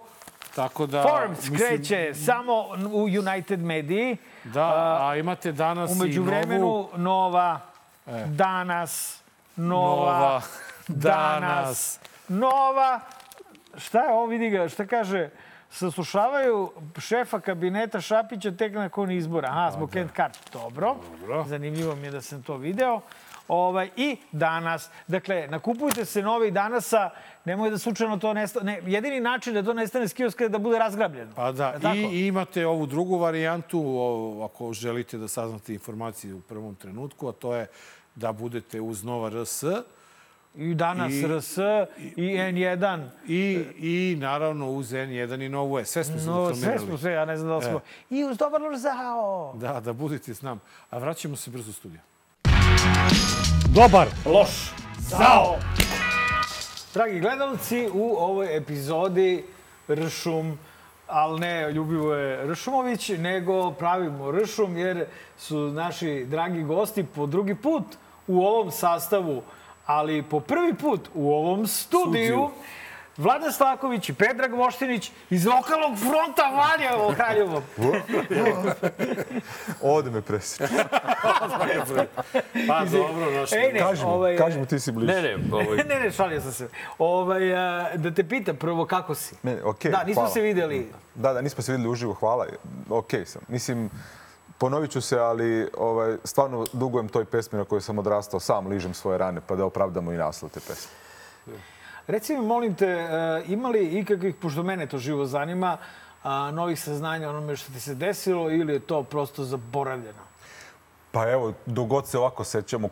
Tako da... Forbes kreće samo u United mediji. Da, a imate danas i Umeđu vremenu novu... Nova, Danas, Nova, Nova, Danas, Danas. Nova. Šta je ovo, vidi ga, šta kaže? Saslušavaju šefa kabineta Šapića tek nakon izbora. Aha, zbog Kent Card. Dobro. Dobro. Zanimljivo mi je da sam to video. Ovaj, I danas. Dakle, nakupujte se novi danasa. Nemoj da slučajno to nestane. Ne, jedini način da to nestane s kioska je da bude razgrabljeno. Pa da, i, i imate ovu drugu varijantu, o, ako želite da saznate informacije u prvom trenutku, a to je da budete uz Nova RS I danas I- RS i N1. i, i naravno uz N1 i Novu S. Sve smo se No, sve smo sve, ja ne znam da li smo. I uz dobar Lorzao. Da, da budete s nam. A vraćamo se brzo u studiju. Dobar. Loš. Zao. Dragi gledalci, u ovoj epizodi Ršum, ali ne Ljubivoje Ršumović, nego pravimo Ršum jer su naši dragi gosti po drugi put u ovom sastavu, ali po prvi put u ovom studiju. Studiju. Vladan Slaković i Predrag Voštinić iz lokalnog fronta Valjevo, Kraljevo. Ovde me presjeća. Pa dobro, naš. Ej, ne, Kaži ovaj, kaži ti si bliže. Ne, ne, ovaj, ne, ne, šalio sam se. Ovaj, a, da te pitam prvo kako si. Ne, okej, da, nismo hvala. se videli. Da, da, nismo se videli uživo, hvala. Okej sam. Mislim, ponovit ću se, ali ovaj, stvarno dugujem toj pesmi na kojoj sam odrastao. Sam ližem svoje rane, pa da opravdamo i naslov te pesme. Reci mi, molim te, e, ima li ikakvih, pošto mene to živo zanima, a, novih saznanja onome što ti se desilo ili je to prosto zaboravljeno? Pa evo, dogod se ovako sećamo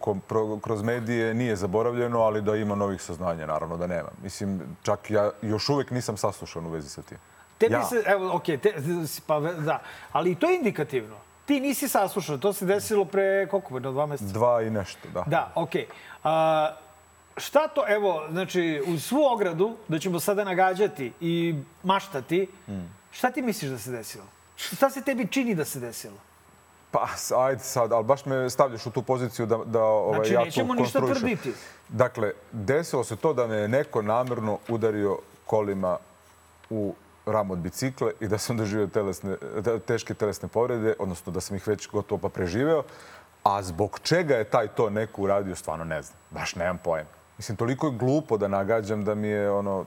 kroz medije, nije zaboravljeno, ali da ima novih saznanja, naravno da nema. Mislim, čak ja još uvek nisam saslušan u vezi sa tim. Tebi Ja. se, evo, okej, te, pa da, ali to je indikativno. Ti nisi saslušan, to se desilo pre koliko, jedno dva meseca? Dva i nešto, da. Da, okej. A, šta to, evo, znači, uz svu ogradu, da ćemo sada nagađati i maštati, Mm. šta ti misliš da se desilo? Šta se tebi čini da se desilo? Pa, ajde sad, ali baš me stavljaš u tu poziciju da, da ovaj, Znači, ja to nećemo ništa konstruišem. tvrditi. Dakle, desilo se to da me je neko namerno udario kolima u ram od bicikle i da sam doživio telesne, te- teške telesne povrede, odnosno da sam ih već gotovo pa preživeo. A zbog čega je taj to neko uradio, stvarno ne znam. Baš nemam pojma. Mislim, toliko je glupo da nagađam da mi je ono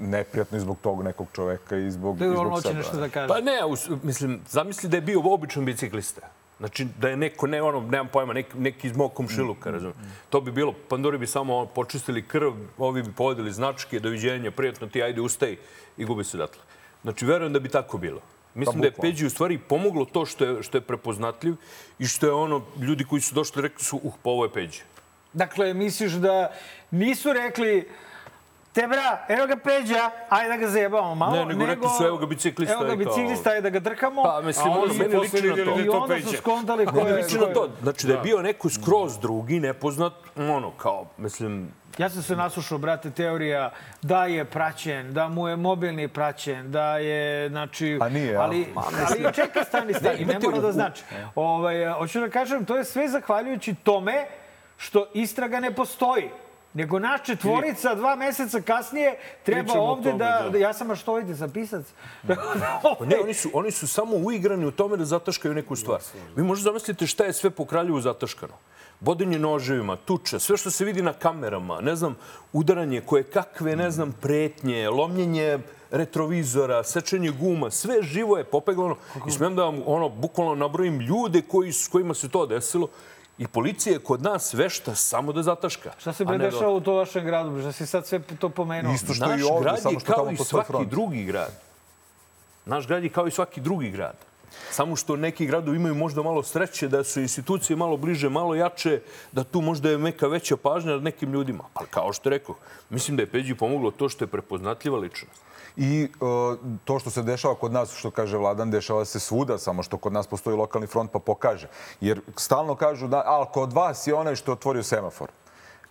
neprijatno i zbog tog nekog čoveka i zbog, Da i zbog sebe. nešto da kaže. Pa ne, us- mislim, zamisli da je bio običan biciklista. Znači, da je neko, ne ono, nemam pojma, neki, neki iz mog komšiluka, razumiješ. To bi bilo, panduri bi samo počistili krv, ovi bi povedeli značke, doviđenja, prijatno ti, ajde, ustaj i gubi se odatle. Znači, verujem da bi tako bilo. Mislim da je bukvalno. Peđi u stvari pomoglo to što je, što je prepoznatljiv i što je ono, ljudi koji su došli rekli su, uh, pa ovo je Peđi. Dakle, misliš da nisu rekli te bra, evo ga Peđa, ajde da ga zajebamo malo. Ne, nego rekli su, evo ga biciklista Evo ga biciklista, ajde da ga drkamo. Pa, mislim, ono, meni liči na to. da I onda su skontali ko je... liči na to. Znači, da je bio neko skroz drugi, nepoznat, ono, kao, mislim, Ja sam se naslušao, brate, teorija da je praćen, da mu je mobilni praćen, da je, znači... A nije, ali, ali čekaj, stani, stani, ne, mora da znači. Ovaj, hoću da kažem, to je sve zahvaljujući tome što istraga ne postoji. Nego naš četvorica dva meseca kasnije treba Pričamo ovde tome, da, da. da... Ja sam maštoviti, sam pisac. Pa ne, oni su, oni su samo uigrani u tome da zataškaju neku stvar. Vi možete zamislite šta je sve po Kraljevu zataškano. Bodenje noževima, tuča, sve što se vidi na kamerama, ne znam, udaranje koje kakve, ne znam, pretnje, lomljenje retrovizora, sečenje guma, sve živo je popeglano. I smijem da vam, ono, bukvalno nabrojim ljude koji, s kojima se to desilo. I policija je kod nas vešta samo da zataška. Šta se bre dešava u to vašem gradu? Šta si sad sve to pomenuo? Isto što Naš i ovde, grad samo je što kao tamo i postoji svaki front. drugi grad. Naš grad je kao i svaki drugi grad. Samo što neki gradovi imaju možda malo sreće, da su institucije malo bliže, malo jače, da tu možda je neka veća pažnja nad nekim ljudima. Ali kao što rekao, mislim da je Peđi pomoglo to što je prepoznatljiva ličnost. I e, to što se dešava kod nas, što kaže Vladan, dešava se svuda, samo što kod nas postoji lokalni front pa pokaže. Jer stalno kažu da, ali kod vas je onaj što je otvorio semafor.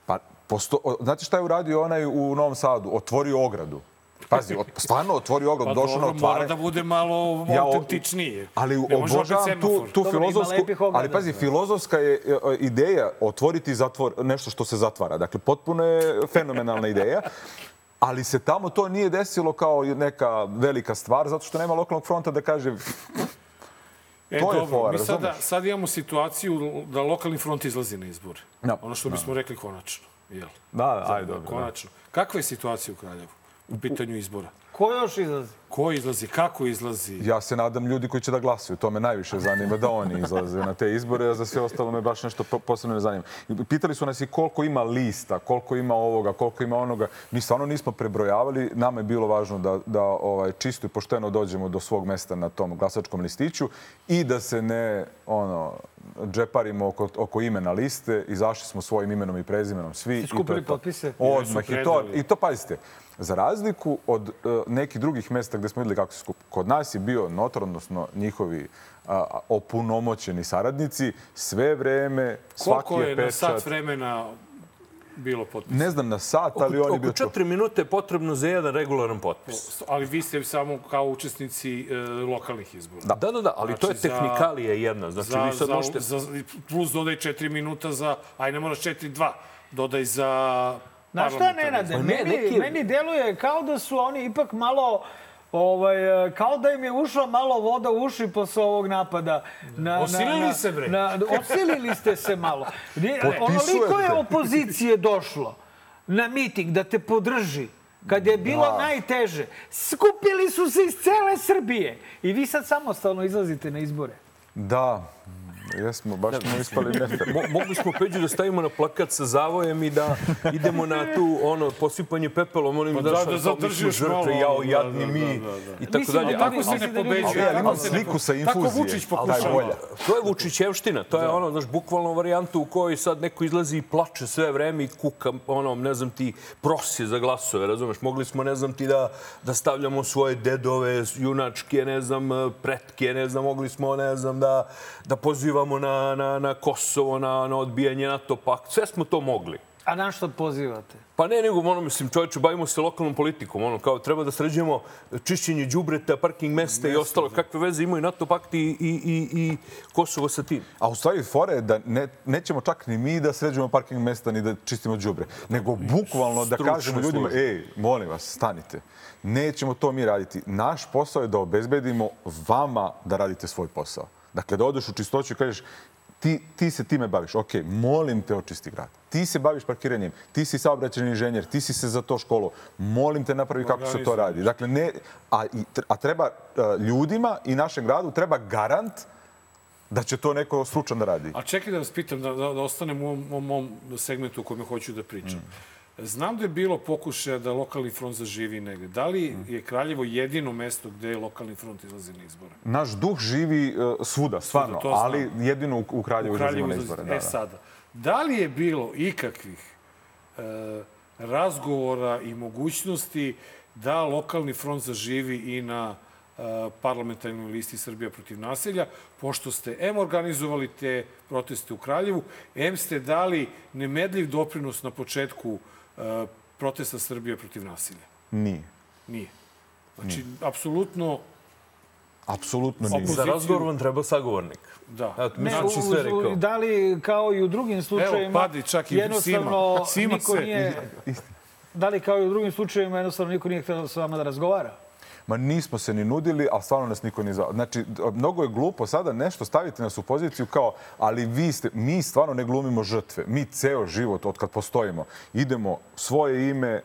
Pa, posto, znate šta je uradio onaj u Novom Sadu? Otvorio ogradu. Pazi, stvarno otvorio ogradu, Pa došao na dobro, mora da bude malo Ja autentičnije. Ali obožavam tu, tu Dobro, ima filozofsku... Ali pazi, filozofska je e, e, ideja otvoriti zatvor, nešto što se zatvara. Dakle, potpuno je fenomenalna ideja. Ali se tamo to nije desilo kao neka velika stvar, zato što nema lokalnog fronta da kaže E, To je dobro, fora, mi sada, sad imamo situaciju da lokalni front izlazi na izbore. Da. Ono što bismo rekli konačno. Jel? Da, ajde, dobro. Konačno. Kakva je situacija u Kraljevu u pitanju izbora? Ko još izlazi? Ko izlazi? Kako izlazi? Ja se nadam ljudi koji će da glasaju. To me najviše zanima da oni izlaze na te izbore, a za sve ostalo me baš nešto po- posebno ne zanima. I Pitali su nas i koliko ima lista, koliko ima ovoga, koliko ima onoga. Mi stvarno nismo prebrojavali. Nama je bilo važno da, da ovaj, čisto i pošteno dođemo do svog mesta na tom glasačkom listiću i da se ne ono, džeparimo oko, oko imena liste. Izašli smo svojim imenom i prezimenom svi. i to je skupili potpise? Odmah. I to. I to pazite, za razliku od uh, nekih drugih mesta gde smo videli kako se skup, kod nas je bio notar, odnosno njihovi a, opunomoćeni saradnici, sve vreme, svaki Koliko je je na pečat. sat vremena bilo potpisa? Ne znam na sat, ali on je Oko bio tu. četiri minute je potrebno za jedan regularan potpis. Ali vi ste samo kao učesnici e, lokalnih izbora. Da, da, da, ali to je Znači, za- tehnikalija jedna. Znači, za, vi sad možete... za, plus dodaj 4 minuta za... Aj, ne moraš 4-2. Dodaj za... Znaš šta, Nenade, Pa ne, meni, neki- meni deluje kao da su oni ipak malo Ovaj, e, kao da im je ušla malo voda u uši posle ovog napada. Na, Osilili na, se, bre. Na, osilili ste se malo. Potpisujete. Onoliko je opozicije došlo na miting da te podrži kad je bilo Da. najteže. Skupili su se iz cele Srbije. I vi sad samostalno izlazite na izbore. Da, jesmo, baš smo ispali nefer. Mo, mogli smo Peđu da stavimo na plakat sa zavojem i da idemo na tu ono posipanje pepelom, onim Pa da, da, da, da da zadržiš žrtve, malo, jao, da, jadni da, mi da, da, da. i tako dalje. ali Tako se ne da pobeđuje. Ali tako imam sliku sa Tako infuzije. Vučić Ali daj pokušava. To je Vučićevština, to je ono, znaš, bukvalno varijanta u kojoj sad neko izlazi i plače sve vreme i kuka, ono, ne znam ti, prosi za glasove, razumeš? Mogli smo, ne znam ti, da, da stavljamo svoje dedove, junačke, ne znam, pretke, ne znam, mogli smo, ne znam, da, da pozivamo na, na, na Kosovo, na, na odbijanje NATO pakt. Sve smo to mogli. A na što pozivate? Pa ne, nego, ono, mislim, čovječe, bavimo se lokalnom politikom. Ono, kao, treba da sređujemo čišćenje đubreta, parking mesta i ostalo. Kakve veze imaju NATO pakt i, i, i, i Kosovo sa tim? A u stvari fora je da ne, nećemo čak ni mi da sređujemo parking mesta ni da čistimo đubre, nego bukvalno da kažemo ljudima, službe. ej, molim vas, stanite. Nećemo to mi raditi. Naš posao je da obezbedimo vama da radite svoj posao. Dakle, da odeš u čistoću i kažeš, ti, ti se time baviš. Ok, molim te očisti grad. Ti se baviš parkiranjem, ti si saobraćeni inženjer, ti si se za to školo. Molim te napravi kako se to radi. Dakle, ne, a, i, a treba uh, ljudima i našem gradu treba garant da će to neko stručan da radi. A čekaj da vas pitam, da, da, da ostanem u ovom, ovom segmentu o kojem hoću da pričam. Znam da je bilo pokušaja da lokalni front zaživi negde. Da li je Kraljevo jedino mesto gde je lokalni front izlazi na izbore? Naš duh živi uh, svuda, stvarno, znam. ali jedino u, u Kraljevu U izlazimo Kraljevu na izlazi. izbore. E Da, da. sada, da li je bilo ikakvih e, razgovora i mogućnosti da lokalni front zaživi i na e, parlamentarnoj listi Srbija protiv nasilja, pošto ste M organizovali te proteste u Kraljevu, M ste dali nemedljiv doprinos na početku e, protesta Srbija protiv nasilja. Nije. Nije. Znači, apsolutno, Apsolutno nije. Za razgovor vam treba sagovornik. da. Eto, Ne, si sve rekao. da li kao i u drugim slučajevima... padi čak i jednostavno Sima. Sima niko se- nije... Da li kao i u drugim slučajevima jednostavno niko nije htio sa vama da razgovara? Ma nismo se ni nudili, a stvarno nas niko ni zvao. Znači, mnogo je glupo sada nešto staviti nas u poziciju kao, ali vi ste, mi stvarno ne glumimo žrtve. Mi ceo život, od kad postojimo, idemo svoje ime,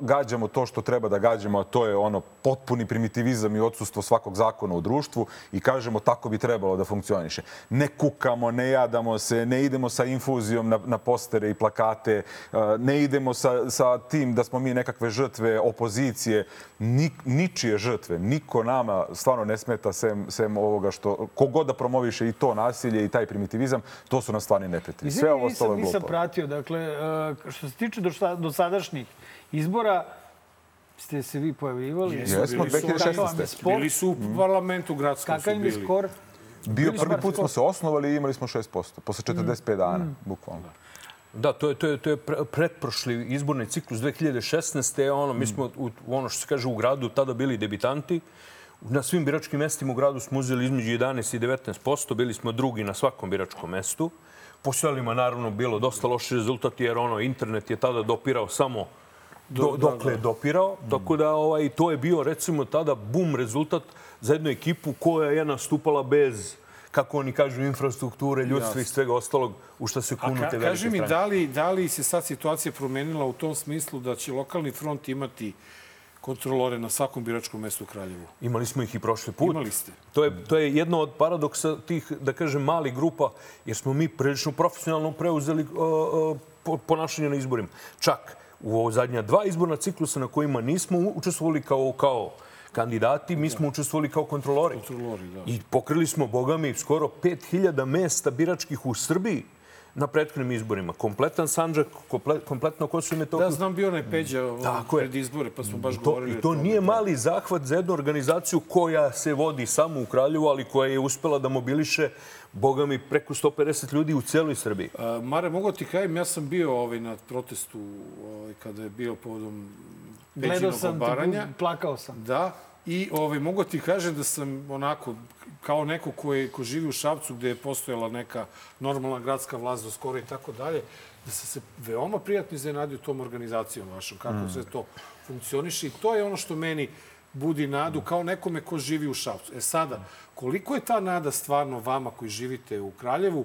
gađamo to što treba da gađamo, a to je ono potpuni primitivizam i odsustvo svakog zakona u društvu i kažemo tako bi trebalo da funkcioniše. Ne kukamo, ne jadamo se, ne idemo sa infuzijom na, na postere i plakate, uh, ne idemo sa, sa tim da smo mi nekakve žrtve opozicije, Ni, ničije žrtve. Niko nama stvarno ne smeta sem, sem ovoga što, kogod da promoviše i to nasilje i taj primitivizam, to su nam stvarni neprijatelji. Sve ovo ostalo nisam, je nisam glupo. pratio. Dakle, e, što se tiče do, šta- dosadašnjih izbora, Ste se vi pojavljivali? Jesmo, bili su- 2016. Kakav vam je spor? Bili su u parlamentu gradskom su Kakav im je skor? Bio prvi put smo se osnovali i imali smo 6%. Posle 45 dana, bukvalno. Da, to je, to je, to je pre- pretprošli izborni ciklus 2016. Ono, mi smo, u, u ono što se kaže, u gradu tada bili debitanti. Na svim biračkim mestima u gradu smo uzeli između 11 i 19 Bili smo drugi na svakom biračkom mestu. Po selima, naravno, bilo dosta loši rezultati, jer ono, internet je tada dopirao samo do, dokle je dopirao. Tako da ovaj, to je bio, recimo, tada bum rezultat za jednu ekipu koja je nastupala bez kako oni kažu, infrastrukture, ljudstva i svega ostalog u što se A kunu te ka, velike kaži mi, da li, da li se sad situacija promenila u tom smislu da će lokalni front imati kontrolore na svakom biračkom mestu u Kraljevu? Imali smo ih i prošli put. Imali ste. To je, to je jedno od paradoksa tih, da kažem, malih grupa, jer smo mi prilično profesionalno preuzeli uh, uh, po- ponašanje na izborima. Čak u zadnja dva izborna ciklusa na kojima nismo učestvovali kao, kao kandidati, mi smo učestvovali kao kontrolori. Kontrolori, da. I pokrili smo, boga mi, skoro 5000 mesta biračkih u Srbiji na prethodnim izborima. Kompletan Sanđak, komple, kompletno Kosovo i Metohiju. Da, znam bio onaj Peđa Tako je. pred izbore, pa smo baš To, govorili I to nije mali zahvat za jednu organizaciju koja se vodi samo u Kraljevu, ali koja je uspela da mobiliše, boga mi, preko 150 ljudi u celoj Srbiji. A, Mare, mogu ti kažem, ja sam bio ovaj, na protestu ovaj, kada je bio povodom Gledao sam, obaranja. te, plakao sam. Da, i ovaj, mogu ti kažem da sam onako, kao neko ko, je, ko živi u Šapcu gde je postojala neka normalna gradska vlast do skoro i tako dalje, da sam se veoma prijatno iznenadio tom organizacijom vašom, kako Mm. sve to funkcioniše i to je ono što meni budi nadu kao nekome ko živi u Šapcu. E sada, koliko je ta nada stvarno vama koji živite u Kraljevu,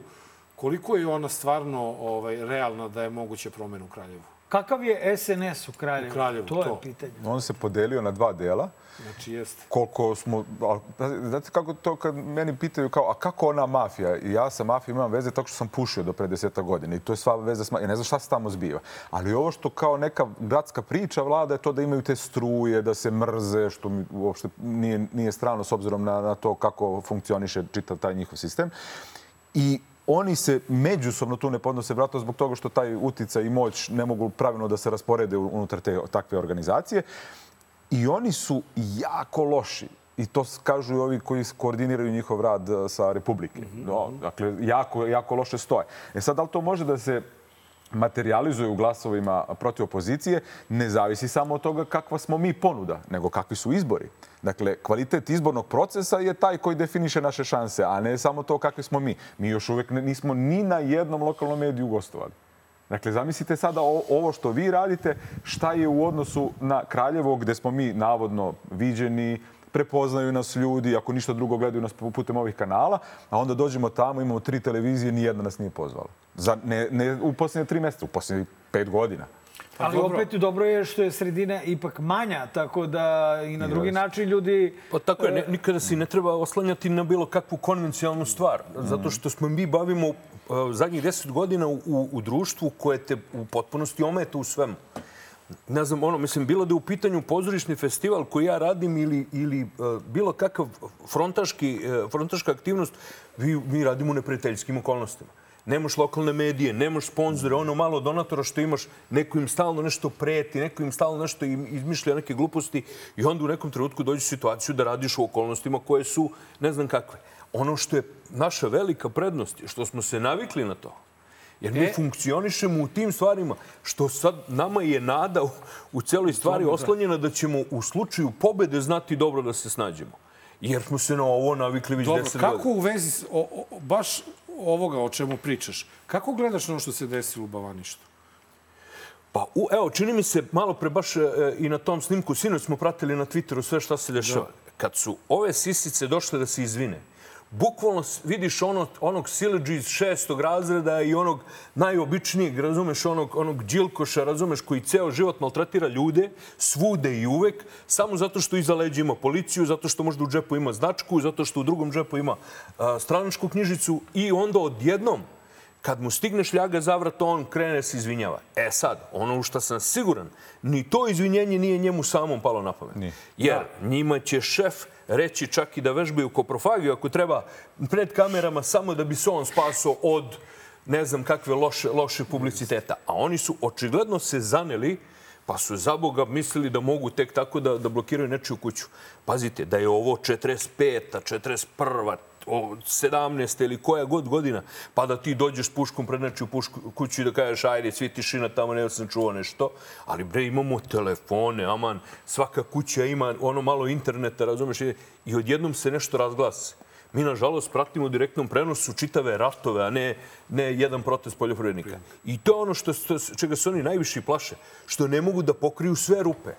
koliko je ona stvarno ovaj, realna da je moguće promena u Kraljevu? Kakav je SNS u Kraljevu? U Kraljevu, to je to. pitanje. On se podelio na dva dela. Znači, jeste. koliko smo... a, Znate kako to kad meni pitaju kao, a kako ona mafija? I ja sa mafijom imam veze tako što sam pušio do pre deseta godina i to je sva veza s ma- Ja ne znam šta se tamo zbiva. Ali ovo što kao neka gradska priča vlada je to da imaju te struje, da se mrze, što mi uopšte nije, nije strano s obzirom na, na to kako funkcioniše čitav taj njihov sistem. I oni se međusobno tu ne podnose vratno zbog toga što taj uticaj i moć ne mogu pravilno da se rasporede unutar te takve organizacije. I oni su jako loši. I to kažu i ovi koji koordiniraju njihov rad e, sa Republike. No, dakle, jako, jako loše stoje. E sad, da li to može da se materializuje u glasovima protiv opozicije, ne zavisi samo od toga kakva smo mi ponuda, nego kakvi su izbori. Dakle, kvalitet izbornog procesa je taj koji definiše naše šanse, a ne samo to kakvi smo mi. Mi još uvek nismo ni na jednom lokalnom mediju gostovali. Dakle, zamislite sada ovo što vi radite, šta je u odnosu na Kraljevo, gde smo mi navodno viđeni, prepoznaju nas ljudi, ako ništa drugo gledaju nas putem ovih kanala, a onda dođemo tamo, imamo tri televizije, ni jedna nas nije pozvala. Za, ne, ne u posljednje tri meseca, u posljednje pet godina. Ali dobro. opet dobro je što je sredina ipak manja, tako da i na drugi Jeste. način ljudi... Pa tako je, ne, nikada se ne treba oslanjati na bilo kakvu konvencionalnu stvar. Zato što smo mi bavimo zadnjih deset godina u, u, društvu koje te u potpunosti ometa u svemu. Ne znam, ono, mislim, bilo da je u pitanju pozorišni festival koji ja radim ili, ili uh, bilo kakav frontaški, uh, frontaška aktivnost, vi, mi radimo u neprijateljskim okolnostima. Nemaš lokalne medije, nemaš sponzore, ono malo donatora što imaš, neko im stalno nešto preti, neko im stalno nešto im izmišlja neke gluposti i onda u nekom trenutku dođeš u situaciju da radiš u okolnostima koje su ne znam kakve. Ono što je naša velika prednost što smo se navikli na to. Jer mi E. funkcionišemo u tim stvarima, što sad nama je nada u, u celoj stvari oslonjena da ćemo u slučaju pobede znati dobro da se snađemo. Jer smo se na ovo navikli već Dobro, deset kako godina. u vezi s, o, o, baš ovoga o čemu pričaš, kako gledaš na ono što se desilo u Bavaništu? Pa, u, evo, čini mi se malo pre baš e, i na tom snimku, sinoć smo pratili na Twitteru sve šta se dešava. Kad su ove sisice došle da se izvine, bukvalno vidiš ono, onog sileđu iz šestog razreda i onog najobičnijeg, razumeš, onog, onog džilkoša, razumeš, koji ceo život maltretira ljude, svude i uvek, samo zato što iza leđa ima policiju, zato što možda u džepu ima značku, zato što u drugom džepu ima a, stranačku knjižicu i onda odjednom kad mu stigne šljaga za vrat, on krene da se izvinjava. E sad, ono u što sam siguran, ni to izvinjenje nije njemu samom palo na pamet. Nije. Jer njima će šef reći čak i da vežbaju koprofagiju ako treba pred kamerama samo da bi se on spasao od ne znam kakve loše, loše publiciteta. A oni su očigledno se zaneli Pa su za Boga mislili da mogu tek tako da, da blokiraju nečiju kuću. Pazite, da je ovo 45. 41 o 17. ili koja god godina, pa da ti dođeš s puškom pred nečiju pušku, kuću i da kažeš ajde, svi tišina tamo, ne sam čuo nešto. Ali bre, imamo telefone, aman, svaka kuća ima ono malo interneta, razumeš, i, odjednom se nešto razglasi. Mi, nažalost, pratimo u direktnom prenosu čitave ratove, a ne, ne jedan protest poljoprivrednika. I to je ono što, čega se oni najviše plaše, što ne mogu da pokriju sve rupe.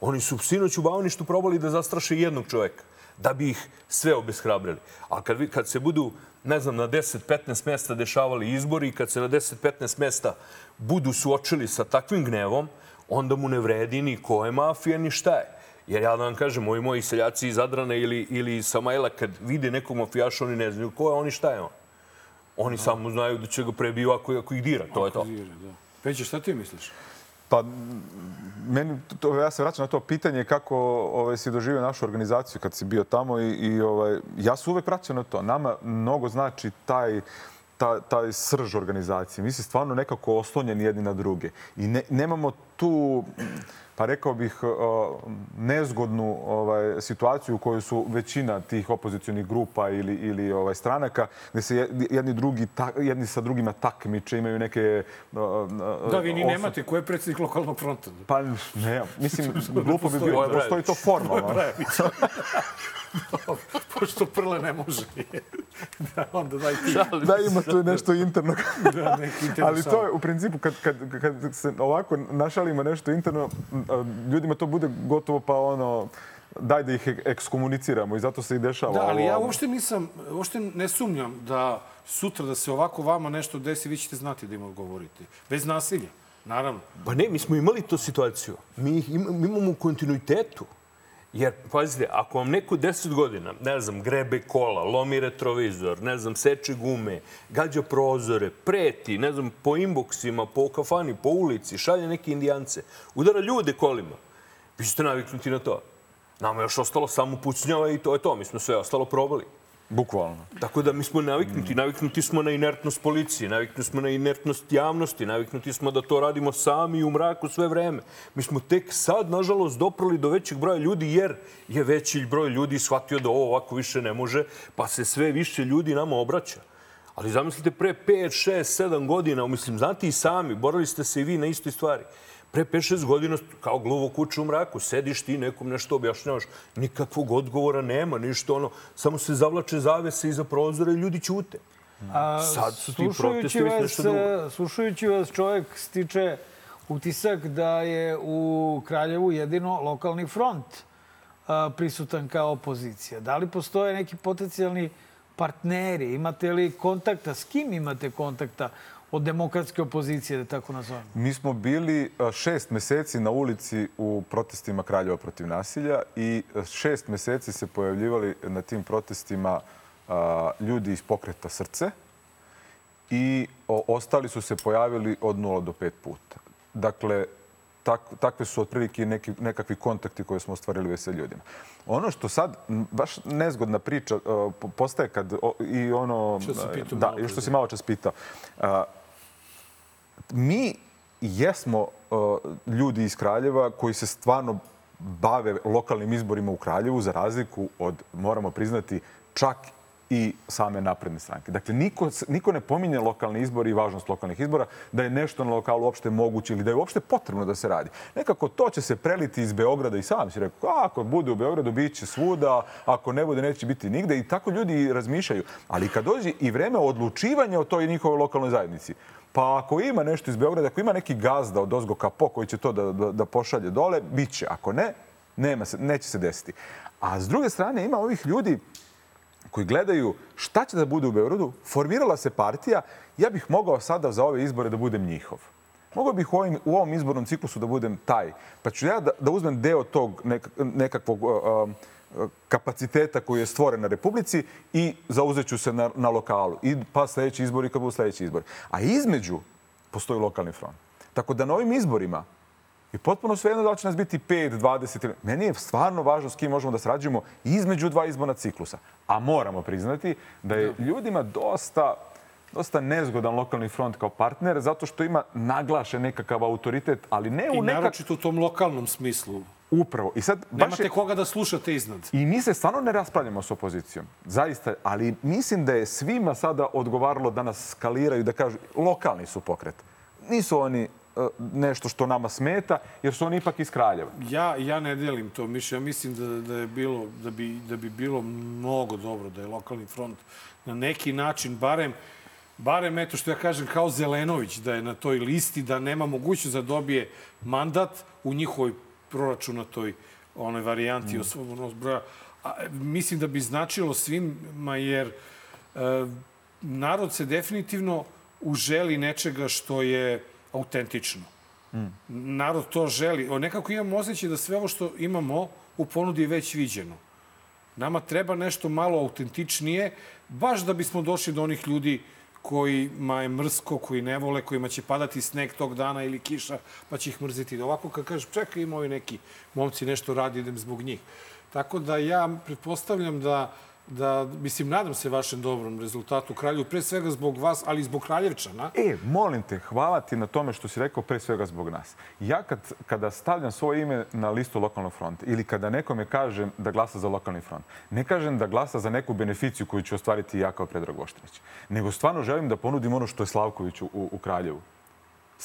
Oni su sinoć u Bavaništu probali da zastraše jednog čoveka da bi ih sve obeshrabrili. A kad, vi, kad se budu, ne znam, na 10-15 mesta dešavali izbori i kad se na 10-15 mesta budu suočili sa takvim gnevom, onda mu ne vredi ni ko je mafija, ni šta je. Jer ja da vam kažem, ovi moji seljaci iz Adrana ili, ili iz Samajla, kad vide nekog mafijaša, oni ne znaju ko je, oni šta je on. Oni samo znaju da će ga prebiju ako, ako ih dira, to je to. Peće, šta ti misliš? Pa, meni, to, ja se vraćam na to pitanje kako ovaj, si doživio našu organizaciju kad si bio tamo i, i ovaj, ja se uvek vraćam na to. Nama mnogo znači taj, ta, taj srž organizacije. Mi se stvarno nekako oslonjeni jedni na druge. I ne, nemamo tu pa rekao bih, nezgodnu ovaj, situaciju u kojoj su većina tih opozicijonih grupa ili, ili ovaj, stranaka, gde se jedni, drugi, ta, jedni sa drugima takmiče, imaju neke... Da, vi ni nemate. Ko je predsjednik lokalnog fronta? Pa ne, mislim, glupo bi bilo. Postoji to formalno. Pošto prle ne može. da, onda daj ti. Da, ima tu nešto interno. da, neki interno Ali to je u principu, kad, kad, kad se ovako našalimo nešto interno, ljudima to bude gotovo pa ono daj da ih ekskomuniciramo i zato se i dešava Da, ali ovo. ja uopšte nisam, uopšte ne sumnjam da sutra da se ovako vama nešto desi, vi ćete znati da im odgovorite. Bez nasilja, naravno. Pa ne, mi smo imali tu situaciju. Mi im, mi imamo u kontinuitetu. Jer, pazite, ako vam neko 10 godina, ne znam, grebe kola, lomi retrovizor, ne znam, seče gume, gađa prozore, preti, ne znam, po inboksima, po kafani, po ulici, šalje neke indijance, udara ljude kolima, vi ćete naviknuti na to. Nama je još ostalo samo pucnjava i to je to. Mi smo sve ostalo probali. Bukvalno. Tako da mi smo naviknuti. Naviknuti smo na inertnost policije, naviknuti smo na inertnost javnosti, naviknuti smo da to radimo sami u mraku sve vreme. Mi smo tek sad, nažalost, doprali do većeg broja ljudi jer je veći broj ljudi shvatio da ovo ovako više ne može, pa se sve više ljudi nama obraća. Ali zamislite, pre 5, 6, 7 godina, mislim, znate i sami, borali ste se i vi na istoj stvari pre 5-6 godina kao gluvo kuće u mraku. Sediš ti nekom nešto objašnjavaš. Nikakvog odgovora nema, ništa ono. Samo se zavlače zavese iza prozora i ljudi ćute. A, Sad su ti protesti vas, nešto drugo. Slušajući vas, čovjek stiče utisak da je u Kraljevu jedino lokalni front a, prisutan kao opozicija. Da li postoje neki potencijalni partneri? Imate li kontakta? S kim imate kontakta od demokratske opozicije, da tako nazovemo? Mi smo bili šest meseci na ulici u protestima Kraljeva protiv nasilja i šest meseci se pojavljivali na tim protestima ljudi iz pokreta srce i ostali su se pojavili od 0 do 5 puta. Dakle, tak, takve su otprilike neki, nekakvi kontakti koje smo ostvarili sa ljudima. Ono što sad, baš nezgodna priča, postaje kad i ono... Što si pitao da, što si malo čas pitao mi jesmo uh, ljudi iz Kraljeva koji se stvarno bave lokalnim izborima u Kraljevu, za razliku od, moramo priznati, čak i same napredne stranke. Dakle, niko, niko ne pominje lokalni izbori i važnost lokalnih izbora, da je nešto na lokalu uopšte moguće ili da je uopšte potrebno da se radi. Nekako to će se preliti iz Beograda i sam si rekao, ako bude u Beogradu, bit će svuda, ako ne bude, neće biti nigde. I tako ljudi razmišljaju. Ali kad dođe i vreme odlučivanja o toj njihovoj lokalnoj zajednici, Pa ako ima nešto iz Beograda, ako ima neki gazda od Ozgo Kapo koji će to da, da, da pošalje dole, bit će. Ako ne, nema se, neće se desiti. A s druge strane ima ovih ljudi koji gledaju šta će da bude u Beogradu, formirala se partija, ja bih mogao sada za ove izbore da budem njihov. Mogao bih u, ovim, u ovom izbornom ciklusu da budem taj. Pa ću ja da, da uzmem deo tog nek, nekakvog uh, kapaciteta koji je stvoren na Republici i zauzeću se na, na lokalu. I pa sledeći izbori kad budu sledeći izbori. A između postoji lokalni front. Tako da na ovim izborima je potpuno svejedno da će nas biti 5, 20 ili... Meni je stvarno važno s kim možemo da srađujemo između dva izborna ciklusa. A moramo priznati da je ljudima dosta dosta nezgodan lokalni front kao partner, zato što ima naglašen nekakav autoritet, ali ne I u nekak... naročito u tom lokalnom smislu. Upravo. I sad baš Nemate je... koga da slušate iznad. I mi se stvarno ne raspravljamo s opozicijom. Zaista. Ali mislim da je svima sada odgovaralo da nas skaliraju, da kažu lokalni su pokret. Nisu oni e, nešto što nama smeta, jer su oni ipak iz Kraljeva. Ja, ja ne delim to mišljenje. Ja mislim da, da, je bilo, da, bi, da bi bilo mnogo dobro da je lokalni front na neki način, barem, barem eto što ja kažem, kao Zelenović, da je na toj listi, da nema mogućnost da dobije mandat u njihovoj proračunatoj onoj varijanti mm. osvobonost broja. A, mislim da bi značilo svima, jer e, narod se definitivno uželi nečega što je autentično. Mm. Narod to želi. O, nekako imamo osjećaj da sve ovo što imamo u ponudi je već viđeno. Nama treba nešto malo autentičnije, baš da bismo došli do onih ljudi kojima je mrsko, koji ne vole, kojima će padati sneg tog dana ili kiša, pa će ih mrziti. Ovako kad kažeš, čekaj, ima ovi neki momci nešto radi, idem zbog njih. Tako da ja pretpostavljam da da, mislim, nadam se vašem dobrom rezultatu u Kralju, pre svega zbog vas, ali i zbog Kraljevčana. E, molim te, hvala ti na tome što si rekao pre svega zbog nas. Ja kad, kada stavljam svoje ime na listu lokalnog fronta ili kada nekome kažem da glasa za lokalni front, ne kažem da glasa za neku beneficiju koju ću ostvariti ja kao Predrag Voštinić, nego stvarno želim da ponudim ono što je Slavković u, u Kraljevu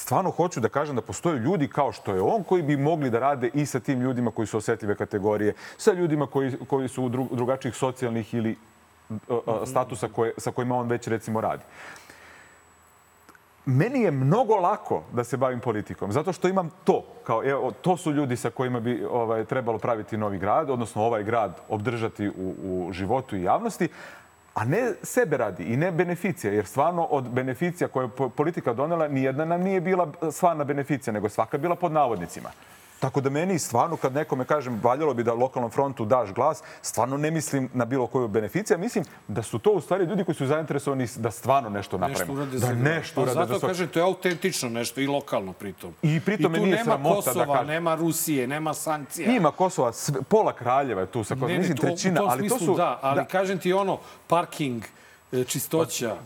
stvarno hoću da kažem da postoje ljudi kao što je on koji bi mogli da rade i sa tim ljudima koji su osetljive kategorije, sa ljudima koji, koji su dru, drugačijih socijalnih ili statusa koje, sa kojima on već recimo radi. Meni je mnogo lako da se bavim politikom, zato što imam to. Kao, evo, to su ljudi sa kojima bi ovaj, trebalo praviti novi grad, odnosno ovaj grad obdržati u, u životu i javnosti, a ne sebe radi i ne beneficija, jer stvarno od beneficija koje je politika donela, nijedna nam nije bila stvarna beneficija, nego svaka bila pod navodnicima. Tako da meni stvarno kad nekome kažem valjalo bi da lokalnom frontu daš glas, stvarno ne mislim na bilo koju beneficiju. Mislim da su to u stvari ljudi koji su zainteresovani da stvarno nešto napravimo. Nešto da nešto urade. Pa zato kažem, to je autentično nešto i lokalno pritom. I pritom I tu nema Kosova, da kažem. nema Rusije, nema sankcija. Ima Kosova, pola Kraljeva je tu sa Kosovom. Mislim, trećina, ali to su... Da, ali da. kažem ti ono, parking, e, čistoća,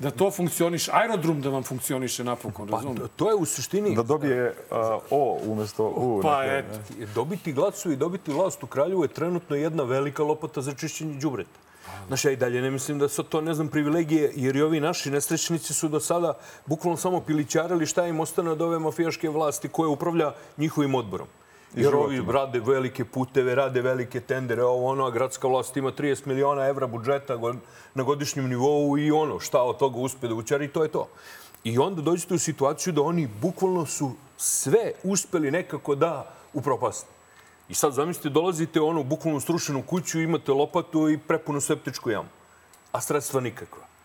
Da to funkcioniše, aerodrom da vam funkcioniše napokon, razumiješ? Pa, to je u suštini... Da dobije uh, O umesto U. Pa eto. Dobiti glasu i dobiti vlast u Kraljevu je trenutno jedna velika lopata za čišćenje džubreta. Znaš, ja i dalje ne mislim da su to, ne znam, privilegije, jer i ovi naši nesrećnici su do sada bukvalno samo pilićarili šta im ostane od ove mafijaške vlasti koje upravlja njihovim odborom. Jer ovi rade velike puteve, rade velike tendere, ovo ono, a gradska vlast ima 30 miliona evra budžeta na godišnjem nivou i ono, šta od toga uspe da učari, to je to. I onda dođete u situaciju da oni bukvalno su sve uspeli nekako da upropasne. I sad zamislite, dolazite u ono bukvalno strušenu kuću, imate lopatu i prepunu septičku jamu. A sredstva nikakva.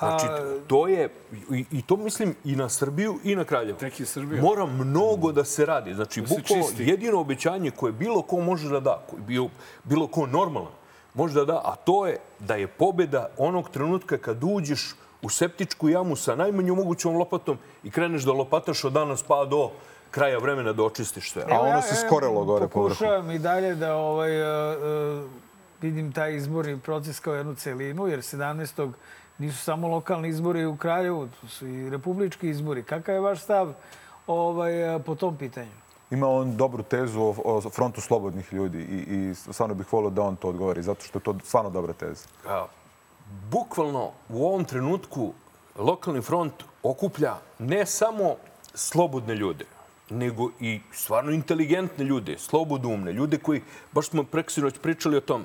Znači, to je, i, i to mislim i na Srbiju i na Kraljevo. Tek je Srbija. Mora mnogo da se radi. Znači, da bukvalno jedino obećanje koje bilo ko može da da, koji bio, bilo ko normalan, može da da, a to je da je pobeda onog trenutka kad uđeš u septičku jamu sa najmanjom mogućom lopatom i kreneš da lopataš od danas pa do kraja vremena da očistiš sve. A ono se skorelo gore po vrhu. Pokušavam i dalje da ovaj, uh, vidim taj izborni proces kao jednu celinu, jer 17 nisu samo lokalni izbori u Kraljevu, to su i republički izbori. Kakav je vaš stav ovaj, po tom pitanju? Ima on dobru tezu o, o frontu slobodnih ljudi i, i stvarno bih volio da on to odgovori, zato što je to stvarno dobra teza. A, bukvalno u ovom trenutku lokalni front okuplja ne samo slobodne ljude, nego i stvarno inteligentne ljude, slobodumne, ljude koji, baš smo preksinoć pričali o tome,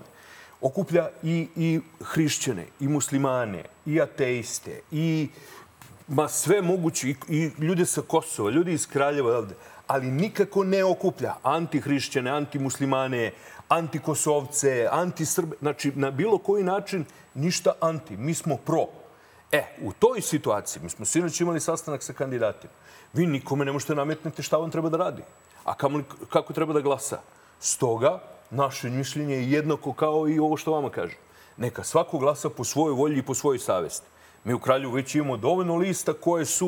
okuplja i, i hrišćane, i muslimane, i ateiste, i ma sve moguće, i, i ljude sa Kosova, ljudi iz Kraljeva, ovde, ali nikako ne okuplja antihrišćane, antimuslimane, antikosovce, antisrbe, znači na bilo koji način ništa anti. Mi smo pro. E, u toj situaciji, mi smo sinoć imali sastanak sa kandidatima, vi nikome ne možete nametniti šta on treba da radi. A kako treba da glasa? Stoga, naše mišljenje je jednako kao i ovo što vama kažem. Neka svako glasa po svojoj volji i po svojoj savesti. Mi u Kralju već imamo dovoljno lista koje su,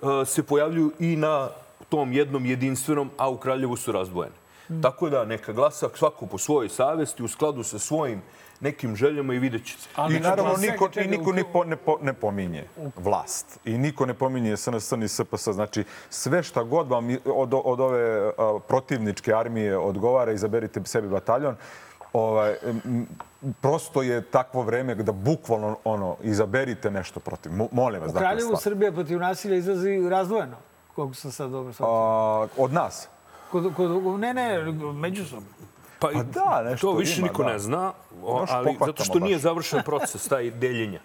uh, se pojavljuju i na tom jednom jedinstvenom, a u Kraljevu su razdvojene. Tako da neka glasa svako po svojoj savesti u skladu sa svojim nekim željama i vidjet će se. I naravno niko, i niko ni po, ne, po, ne pominje vlast. I niko ne pominje SNS ni SPS. Znači, sve šta god vam od, od ove a, protivničke armije odgovara, izaberite sebi bataljon. Ovaj, m, prosto je takvo vreme da bukvalno ono, izaberite nešto protiv. Mo, molim vas. U dakle, Kraljevu stvarno. Srbija protiv nasilja izlazi razdvojeno, koliko sam sad dobro shvatio. A, od nas? Kod, kod, ne, ne, međusobno. Pa, Pa da, nešto To više ima, niko da. ne zna, ali zato što nije završen proces taj deljenja.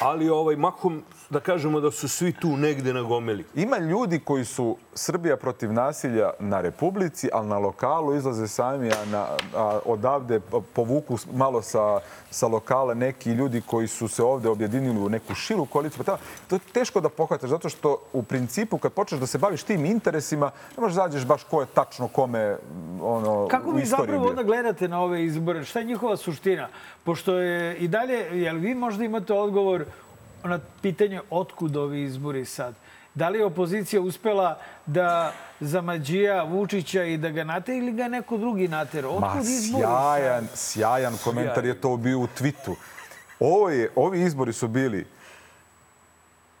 Ali ovaj mahom da kažemo da su svi tu negde na gomeli. Ima ljudi koji su Srbija protiv nasilja na Republici, ali na lokalu izlaze sami, a, na, a odavde povuku malo sa, sa lokala neki ljudi koji su se ovde objedinili u neku širu koaliciju. Pa ta- to je teško da pohvataš, zato što u principu kad počneš da se baviš tim interesima, ne možeš da zađeš baš ko je tačno kome ono, Kako vi istoriji zapravo bio. onda gledate na ove izbore? Šta je njihova suština? Pošto je i dalje, jel vi možda imate odgovor na pitanje otkud ovi izbori sad? Da li je opozicija uspela da zamađija Vučića i da ga nate ili ga neko drugi natera? Otkud Ma, izbori? sjajan, sjajan komentar je to bio u twitu. Ovo je, ovi izbori su bili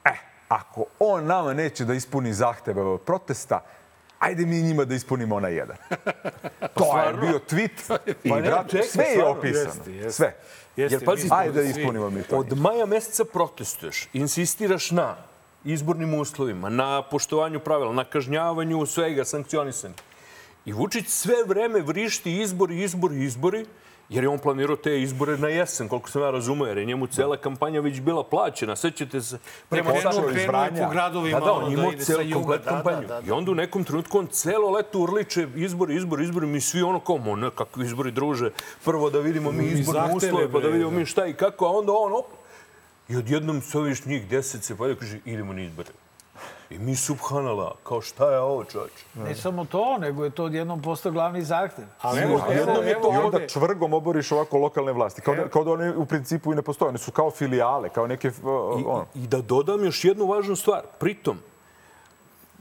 eh, ako on nama neće da ispuni zahteve protesta, ajde mi njima da ispunimo onaj jedan. to je bio tweet i Pa ne, brate, čekaj, sve je opisano. Jeste, jeste. Sve. Jeste, Jer pazi, Ajde da ispunimo mi to. Od maja meseca protestuješ, insistiraš na izbornim uslovima, na poštovanju pravila, na kažnjavanju svega, sankcionisanju. I Vučić sve vreme vrišti izbori, izbori, izbori, jer je on planirao te izbore na jesen, koliko sam ja razumeo, jer je njemu cela kampanja već bila plaćena. Sećate se, prema Krenuo- Sašu- iz krenuo je Vranja. po gradovima, Da, da, on da imao sa celu komplet Da, kampanju. da, da, da. I onda u nekom trenutku on celo leto urliče izbori, izbori, izbori. Mi svi ono kao, mo ne, kakvi izbori, druže. Prvo da vidimo mi izborne uslove, pa da vidimo da. mi šta i kako, a onda on, op, I odjednom se oviš njih deset se pojede, kaže, idemo na izbore. I mi subhanala, kao šta je ovo čovječe? Ne samo to, nego je to odjednom postao glavni zahtev. Ali Evo, evo, evo, evo to i onda čvrgom oboriš ovako lokalne vlasti. Kao, da, kao da one u principu i ne postoje. One su kao filijale, kao neke... uh, ono. I, I da dodam još jednu važnu stvar. Pritom,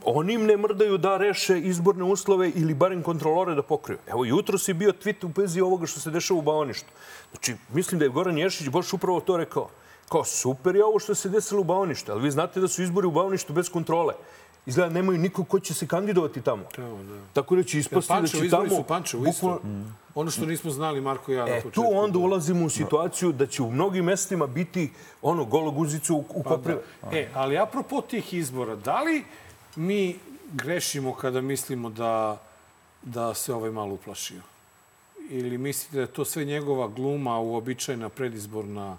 oni im ne mrdaju da reše izborne uslove ili barem kontrolore da pokriju. Evo, jutro si bio tweet u vezi ovoga što se dešava u Baoništu. Znači, mislim da je Goran Ješić baš upravo to rekao. Kao, super je ovo što se desilo u Baoništu, ali vi znate da su izbori u Baoništu bez kontrole. Izgleda nemaju nikog ko će se kandidovati tamo. Tako da će ispasti da Pančevo, će tamo... su Pančevo isto. bukvalno- Ono što nismo znali, Marko i ja E, tu onda ulazimo u situaciju da će u mnogim mestima biti ono golo guzicu u, u koprive. E, ali apropo tih izbora, da li mi grešimo kada mislimo da, da se ovaj malo uplašio? Ili mislite da je to sve njegova gluma, uobičajena predizborna...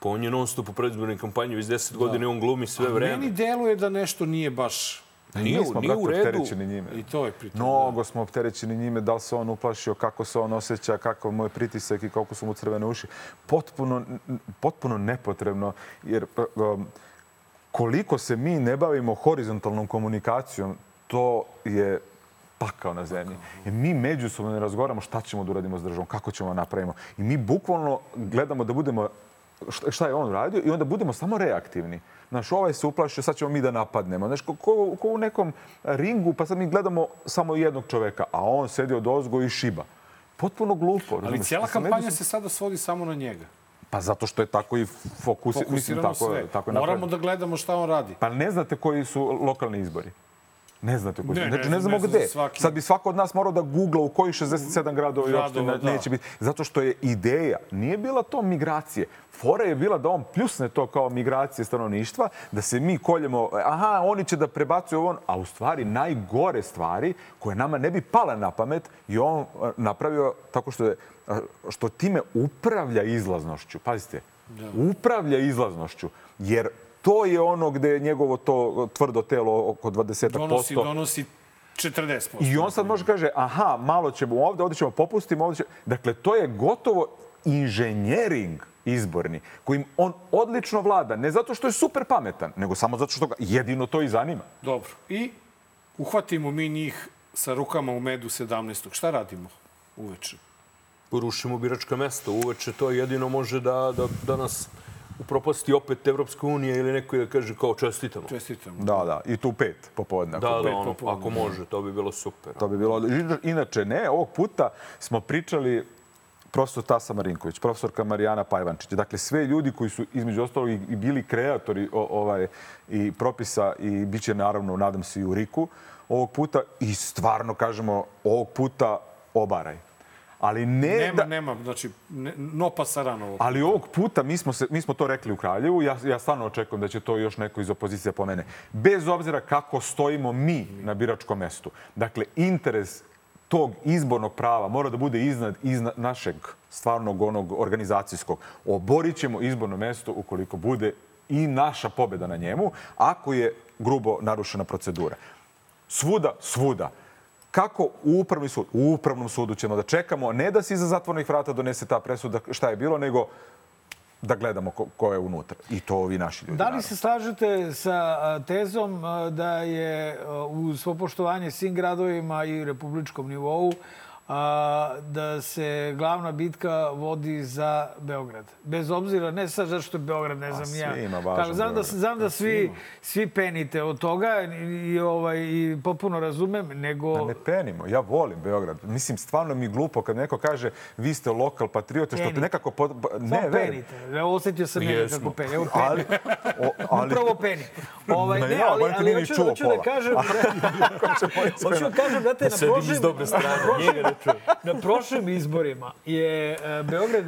Pa on je non stop u predizbornoj kampanji, već 10 godina i on glumi sve vreme. Meni deluje da nešto nije baš... Nije, Mi smo, nije brate, u redu. opterećeni njime. I to je pritom. Mnogo smo opterećeni njime, da li se on uplašio, kako se on osjeća, kakav mu je pritisak i koliko su mu crvene uši. Potpuno, potpuno nepotrebno, jer um, koliko se mi ne bavimo horizontalnom komunikacijom, to je pakao na zemlji. Jer mi međusobno ne razgovaramo šta ćemo da uradimo s državom, kako ćemo da napravimo. I mi bukvalno gledamo da budemo šta- je on radio i onda budemo samo reaktivni. Znaš, ovaj se uplašio, sad ćemo mi da napadnemo. Znaš, ko, ko, ko u nekom ringu, pa sad mi gledamo samo jednog čoveka, a on sedi od ozgo i šiba. Potpuno glupo. Ali cijela kampanja se sada svodi samo na njega. Pa zato što je tako i fokus... Mislim, tako, sve. tako je Moramo napravljeno. da gledamo šta on radi. Pa ne znate koji su lokalni izbori. Ne znate koji. Ne, ne znači, ne znamo ne gde. svaki. Sad bi svako od nas morao da googla u koji 67 gradova i opština da. neće biti. Zato što je ideja, nije bila to migracije. Fora je bila da on pljusne to kao migracije stanovništva, da se mi koljemo, aha, oni će da prebacuju ovo, a u stvari najgore stvari koje nama ne bi pala na pamet i on napravio tako što je što time upravlja izlaznošću. Pazite, upravlja izlaznošću. Jer to je ono gde je njegovo to tvrdo telo oko 20%. Donosi, donosi 40%. I on sad može kaže, aha, malo ćemo ovde, ovde ćemo popustimo, ovde ćemo... Dakle, to je gotovo inženjering izborni, kojim on odlično vlada. Ne zato što je super pametan, nego samo zato što ga jedino to i zanima. Dobro. I uhvatimo mi njih sa rukama u medu 17. Šta radimo uveče? Rušimo biračka mesta. Uveče to jedino može da, da, da nas upropasti opet Evropska unija ili neko da kaže kao čestitamo. Čestitam. Da, da. I tu pet popodne. ako Da, da, pet ono, popodne. ako može, to bi bilo super. To bi bilo... Inače, ne, ovog puta smo pričali profesor Tasa Marinković, profesorka Marijana Pajvančić. Dakle, sve ljudi koji su između ostalog i i bili kreatori o, ovaj, i propisa i bit će naravno, nadam se, i u Riku ovog puta i stvarno kažemo ovog puta obaraj. Ali ne Nema, da... nema, znači, ne, no pasaran ovo. Ali ovog puta, mi smo, se, mi smo to rekli u Kraljevu, ja, ja stvarno očekujem da će to još neko iz opozicije pomene. Bez obzira kako stojimo mi na biračkom mestu. Dakle, interes tog izbornog prava mora da bude iznad, iznad našeg stvarnog onog organizacijskog. Oborit ćemo izborno mesto ukoliko bude i naša pobeda na njemu, ako je grubo narušena procedura. Svuda, svuda. Kako u upravni sud? U upravnom sudu ćemo da čekamo, ne da se iza zatvornih vrata donese ta presuda šta je bilo, nego da gledamo ko, ko je unutra. I to ovi naši ljudi. Da li naravno. se slažete sa tezom da je uz svo poštovanje svim gradovima i republičkom nivou a, da se glavna bitka vodi za Beograd. Bez obzira, ne sad zašto je Beograd, ne znam ja. Kako, znam da, znam da svi, svi penite od toga i, i, ovaj, i popuno razumem, nego... Ne penimo, ja volim Beograd. Mislim, stvarno mi je glupo kad neko kaže vi ste lokal patriote, što te Penite. nekako... Pod... Ne, Samo penite. Evo, osetio sam mene Jesmo. kako penite. Evo, Ali, penite. o, ali, Upravo penite. Ovaj, ne, ja, ali, ali ni hoću, hoću da kažem... hoću da kažem, da te na Sedim prošlim, iz dobre strane, njega ne čujem. na prošlim izborima je e, Beograd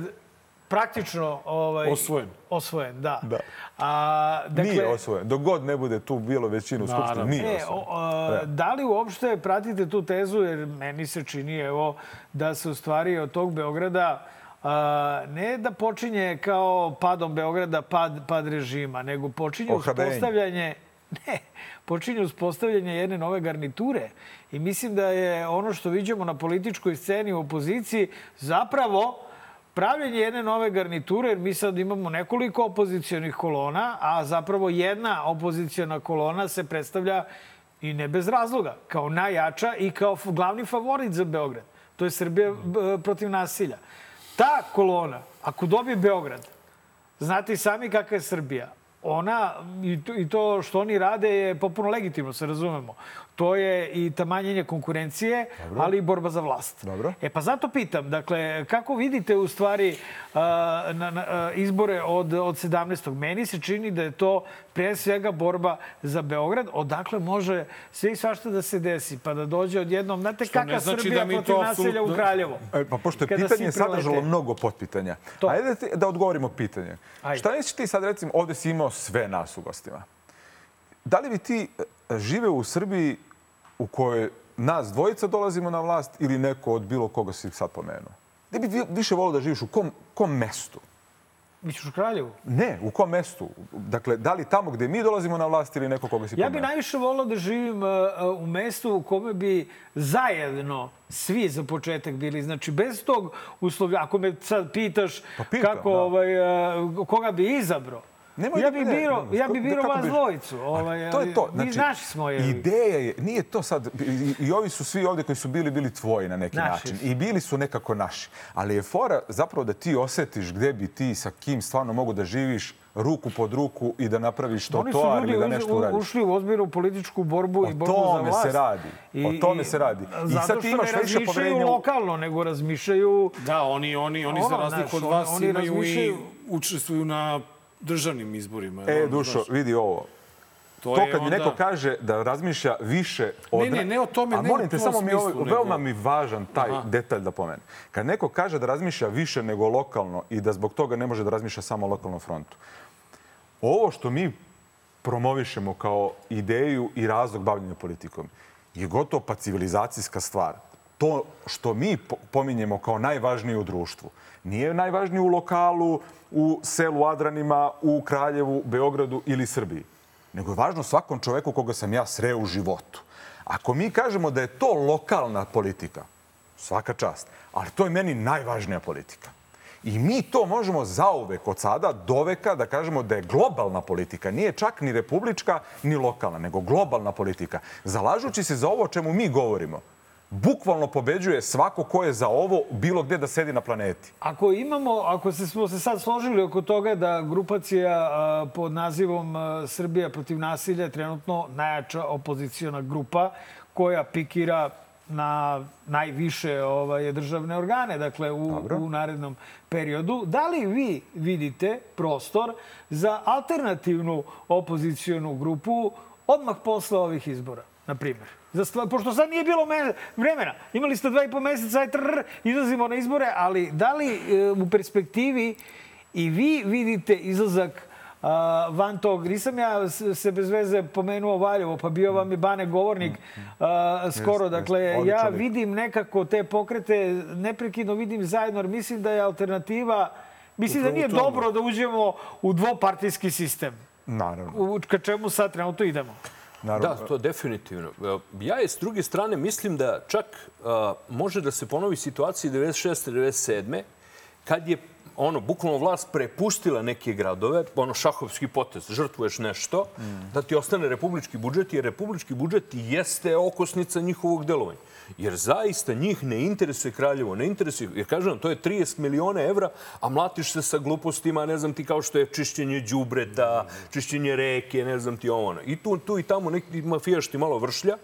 praktično ovaj, Osvojen. Osvojen, da. Da. A, dakle, Nije osvojen. Dok god ne bude tu bilo većinu u Skupštini, nije E, osvojen. o, a, da li uopšte pratite tu tezu, jer meni se čini evo, da se u stvari od tog Beograda a, ne da počinje kao padom Beograda pad, pad režima, nego počinje uspostavljanje ne, počinje uspostavljanje jedne nove garniture. I mislim da je ono što vidimo na političkoj sceni u opoziciji zapravo pravljenje jedne nove garniture, jer mi sad imamo nekoliko opozicionih kolona, a zapravo jedna opoziciona kolona se predstavlja i ne bez razloga, kao najjača i kao glavni favorit za Beograd. To je Srbija protiv nasilja. Ta kolona, ako dobije Beograd, znate i sami kakva je Srbija. Ona, i to, i to što oni rade je popuno legitimno, se razumemo. To je i tamanjenje konkurencije, Dobro. ali i borba za vlast. Dobro. E pa zato pitam, dakle, kako vidite u stvari a, na, na, izbore od, od 17. Meni se čini da je to pre svega borba za Beograd, odakle može sve i svašta da se desi, pa da dođe odjednom, znate Što ne kakva znači Srbija da mi protiv to nasilja u Kraljevo. E, Pa pošto je pitanje sadržalo mnogo potpitanja. To. Ajde da, ti- da odgovorimo pitanje. Ajde. Šta misliš ti sad, recimo, ovde si imao sve nas u gostima. Da li bi ti e, živeo u Srbiji u kojoj nas dvojica dolazimo na vlast ili neko od bilo koga si sad pomenuo? Gde bi vi- više volio da živiš? U kom, kom mestu? Misliš u Kraljevu? Ne, u kom mestu? Dakle, da li tamo gde mi dolazimo na vlast ili neko koga si Ja pomenuo? bi najviše volao da živim uh, uh, u mestu u kome bi zajedno svi za početak bili. Znači, bez tog uslovlja, ako me sad pitaš Pa pitam, kako, da. ovaj, koga bi izabrao, Nemoj ja da- bi ne, biro, ne, ja bi kako vas dvojicu. Ovaj, to je to. ali Mi naši smo je. Ideja je, nije to sad, i, i ovi su svi ovde koji su bili, bili tvoji na neki Naši način. su. I bili su nekako naši. Ali je fora zapravo da ti osetiš gde bi ti sa kim stvarno mogu da živiš ruku pod ruku i da napraviš to Oni su to ili da nešto uradiš. ušli u ozbiljnu političku borbu i O borbu za tome vlast. se radi. O tome se radi. I sad ti imaš više u- lokalno, nego razmišljaju... Da, oni, oni, oni za Ono, razliku znaš, od oni- vas oni imaju razmišljaju- i učestvuju na državnim izborima. E, Ono, Dušo, znaš, vidi ovo. to, To kad mi onda- neko kaže da razmišlja više od... Ne, ne, ne o tome, A ne molim te, samo mi ovo, smislu, veoma mi važan taj Aha. detalj da pomenem. Kad neko kaže da razmišlja više nego lokalno i da zbog toga ne može da razmišlja samo o lokalnom frontu. Ovo što mi promovišemo kao ideju i razlog bavljenja politikom je gotovo pa civilizacijska stvar. To što mi po- pominjemo kao najvažnije u društvu nije najvažnije u lokalu, u selu Adranima, u Kraljevu, Beogradu ili Srbiji. Nego je važno svakom čoveku koga sam ja sreo u životu. Ako mi kažemo da je to lokalna politika, svaka čast, ali to je meni najvažnija politika. I mi to možemo zauvek od sada, do veka, da kažemo da je globalna politika. Nije čak ni republička, ni lokalna, nego globalna politika. Zalažući se za ovo o čemu mi govorimo, bukvalno pobeđuje svako ko je za ovo bilo gde da sedi na planeti. Ako imamo, ako se, smo se sad složili oko toga da grupacija pod nazivom Srbija protiv nasilja je trenutno najjača opozicijona grupa koja pikira na najviše ovaj, državne organe, dakle u, u narednom periodu. Da li vi vidite prostor za alternativnu opozicijonu grupu odmah posle ovih izbora, na primjer? Za stvar, pošto sad nije bilo me, vremena. Imali ste dva i po meseca, aj trr, izlazimo na izbore, ali da li e, u perspektivi i vi vidite izlazak a, van tog. Nisam ja se bez veze pomenuo Valjevo, pa bio vam je Bane govornik a, skoro. Dakle, ja vidim nekako te pokrete, neprekidno vidim zajedno, jer mislim da je alternativa, mislim da nije dobro da uđemo u dvopartijski sistem. Naravno. U ka čemu sad trenutno idemo. Naravno. Da, to definitivno. Ja je s druge strane mislim da čak a, može da se ponovi situacija 96. 97. kad je ono, bukvalno vlast prepustila neke gradove, ono šahovski potez, žrtvuješ nešto, mm. da ti ostane republički budžet, jer republički budžet jeste okosnica njihovog delovanja. Jer zaista njih ne interesuje Kraljevo, ne interesuje, jer kažem, to je 30 miliona evra, a mlatiš se sa glupostima, ne znam ti, kao što je čišćenje džubreta, čišćenje reke, ne znam ti ono. I tu, tu i tamo neki mafijaš ti malo vršlja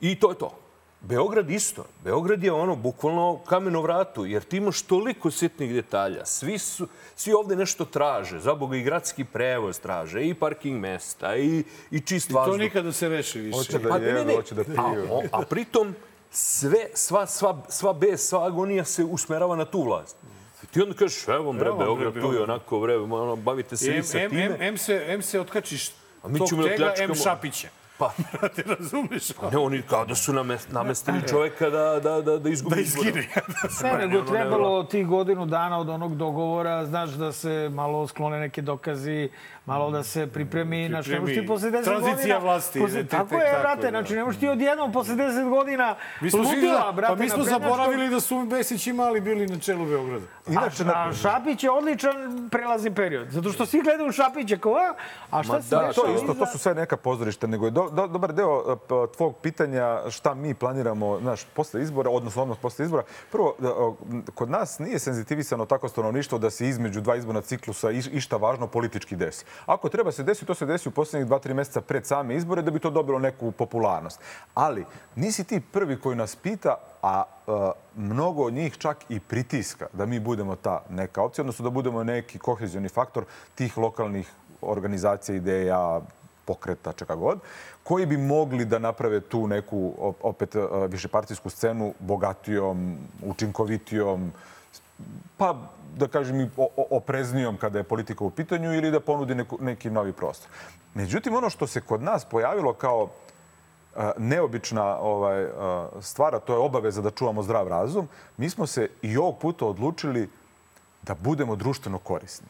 i to je to. Beograd isto. Beograd je ono, bukvalno kameno vratu, jer ti imaš toliko sitnih detalja. Svi, su, svi ovde nešto traže. Za Boga i gradski prevoz traže, i parking mesta, i, i čist I vazduh. to nikada se reši više. Hoće da Pa hoće da piju. A, a pritom sve, sva, sva, sva bes, sva agonija se usmerava na tu vlast. I ti onda kažeš, evo bre, Evo, bre, Beograd, tu je onako, bre, ono, bavite se vi M, sa M, time. M, M, se, M se otkačiš A mi tog ćemo da tega, M. Šapića. Pa, Ti razumeš? ne, oni kao da su namest, namestili čoveka da, da, da, da izgubi Da izgine. Ne, nego je trebalo tih godinu dana od onog dogovora, znaš, da se malo sklone neke dokazi, malo da se pripremi, znači ne možeš ti posle 10 godina... Tranzicija vlasti, Posle, tek- tako je, brate, da. znači ne možeš ti odjednom posle 10 godina Mi smo, ludila, za- brate, pa mi smo zaboravili da su Besić imali bili na čelu Beograda. Inače, A Šapić je odličan prelazni period. Zato što svi gledaju Šapića kao, a, a šta se Da, to isto, to su sve neka pozorišta, nego je do, do, dobar deo e, p- tvog pitanja šta mi planiramo, znaš, posle izbora, odnosno odmah posle izbora. Prvo, m, kod nas nije senzitivisano tako stanovništvo da se između dva izborna ciklusa iš, išta važno politički desi. Ako treba se desiti, to se desi u poslednjih dva, tri meseca pred same izbore da bi to dobilo neku popularnost. Ali nisi ti prvi koji nas pita, a e, mnogo od njih čak i pritiska da mi budemo ta neka opcija, odnosno da budemo neki kohezioni faktor tih lokalnih organizacija, ideja, pokreta, čega god, koji bi mogli da naprave tu neku, op- opet, e, višepartijsku scenu bogatijom, učinkovitijom, pa da kažem i opreznijom kada je politika u pitanju ili da ponudi neku, neki novi prostor. Međutim, ono što se kod nas pojavilo kao a, neobična ovaj, a, stvar, to je obaveza da čuvamo zdrav razum, mi smo se i ovog puta odlučili da budemo društveno korisni.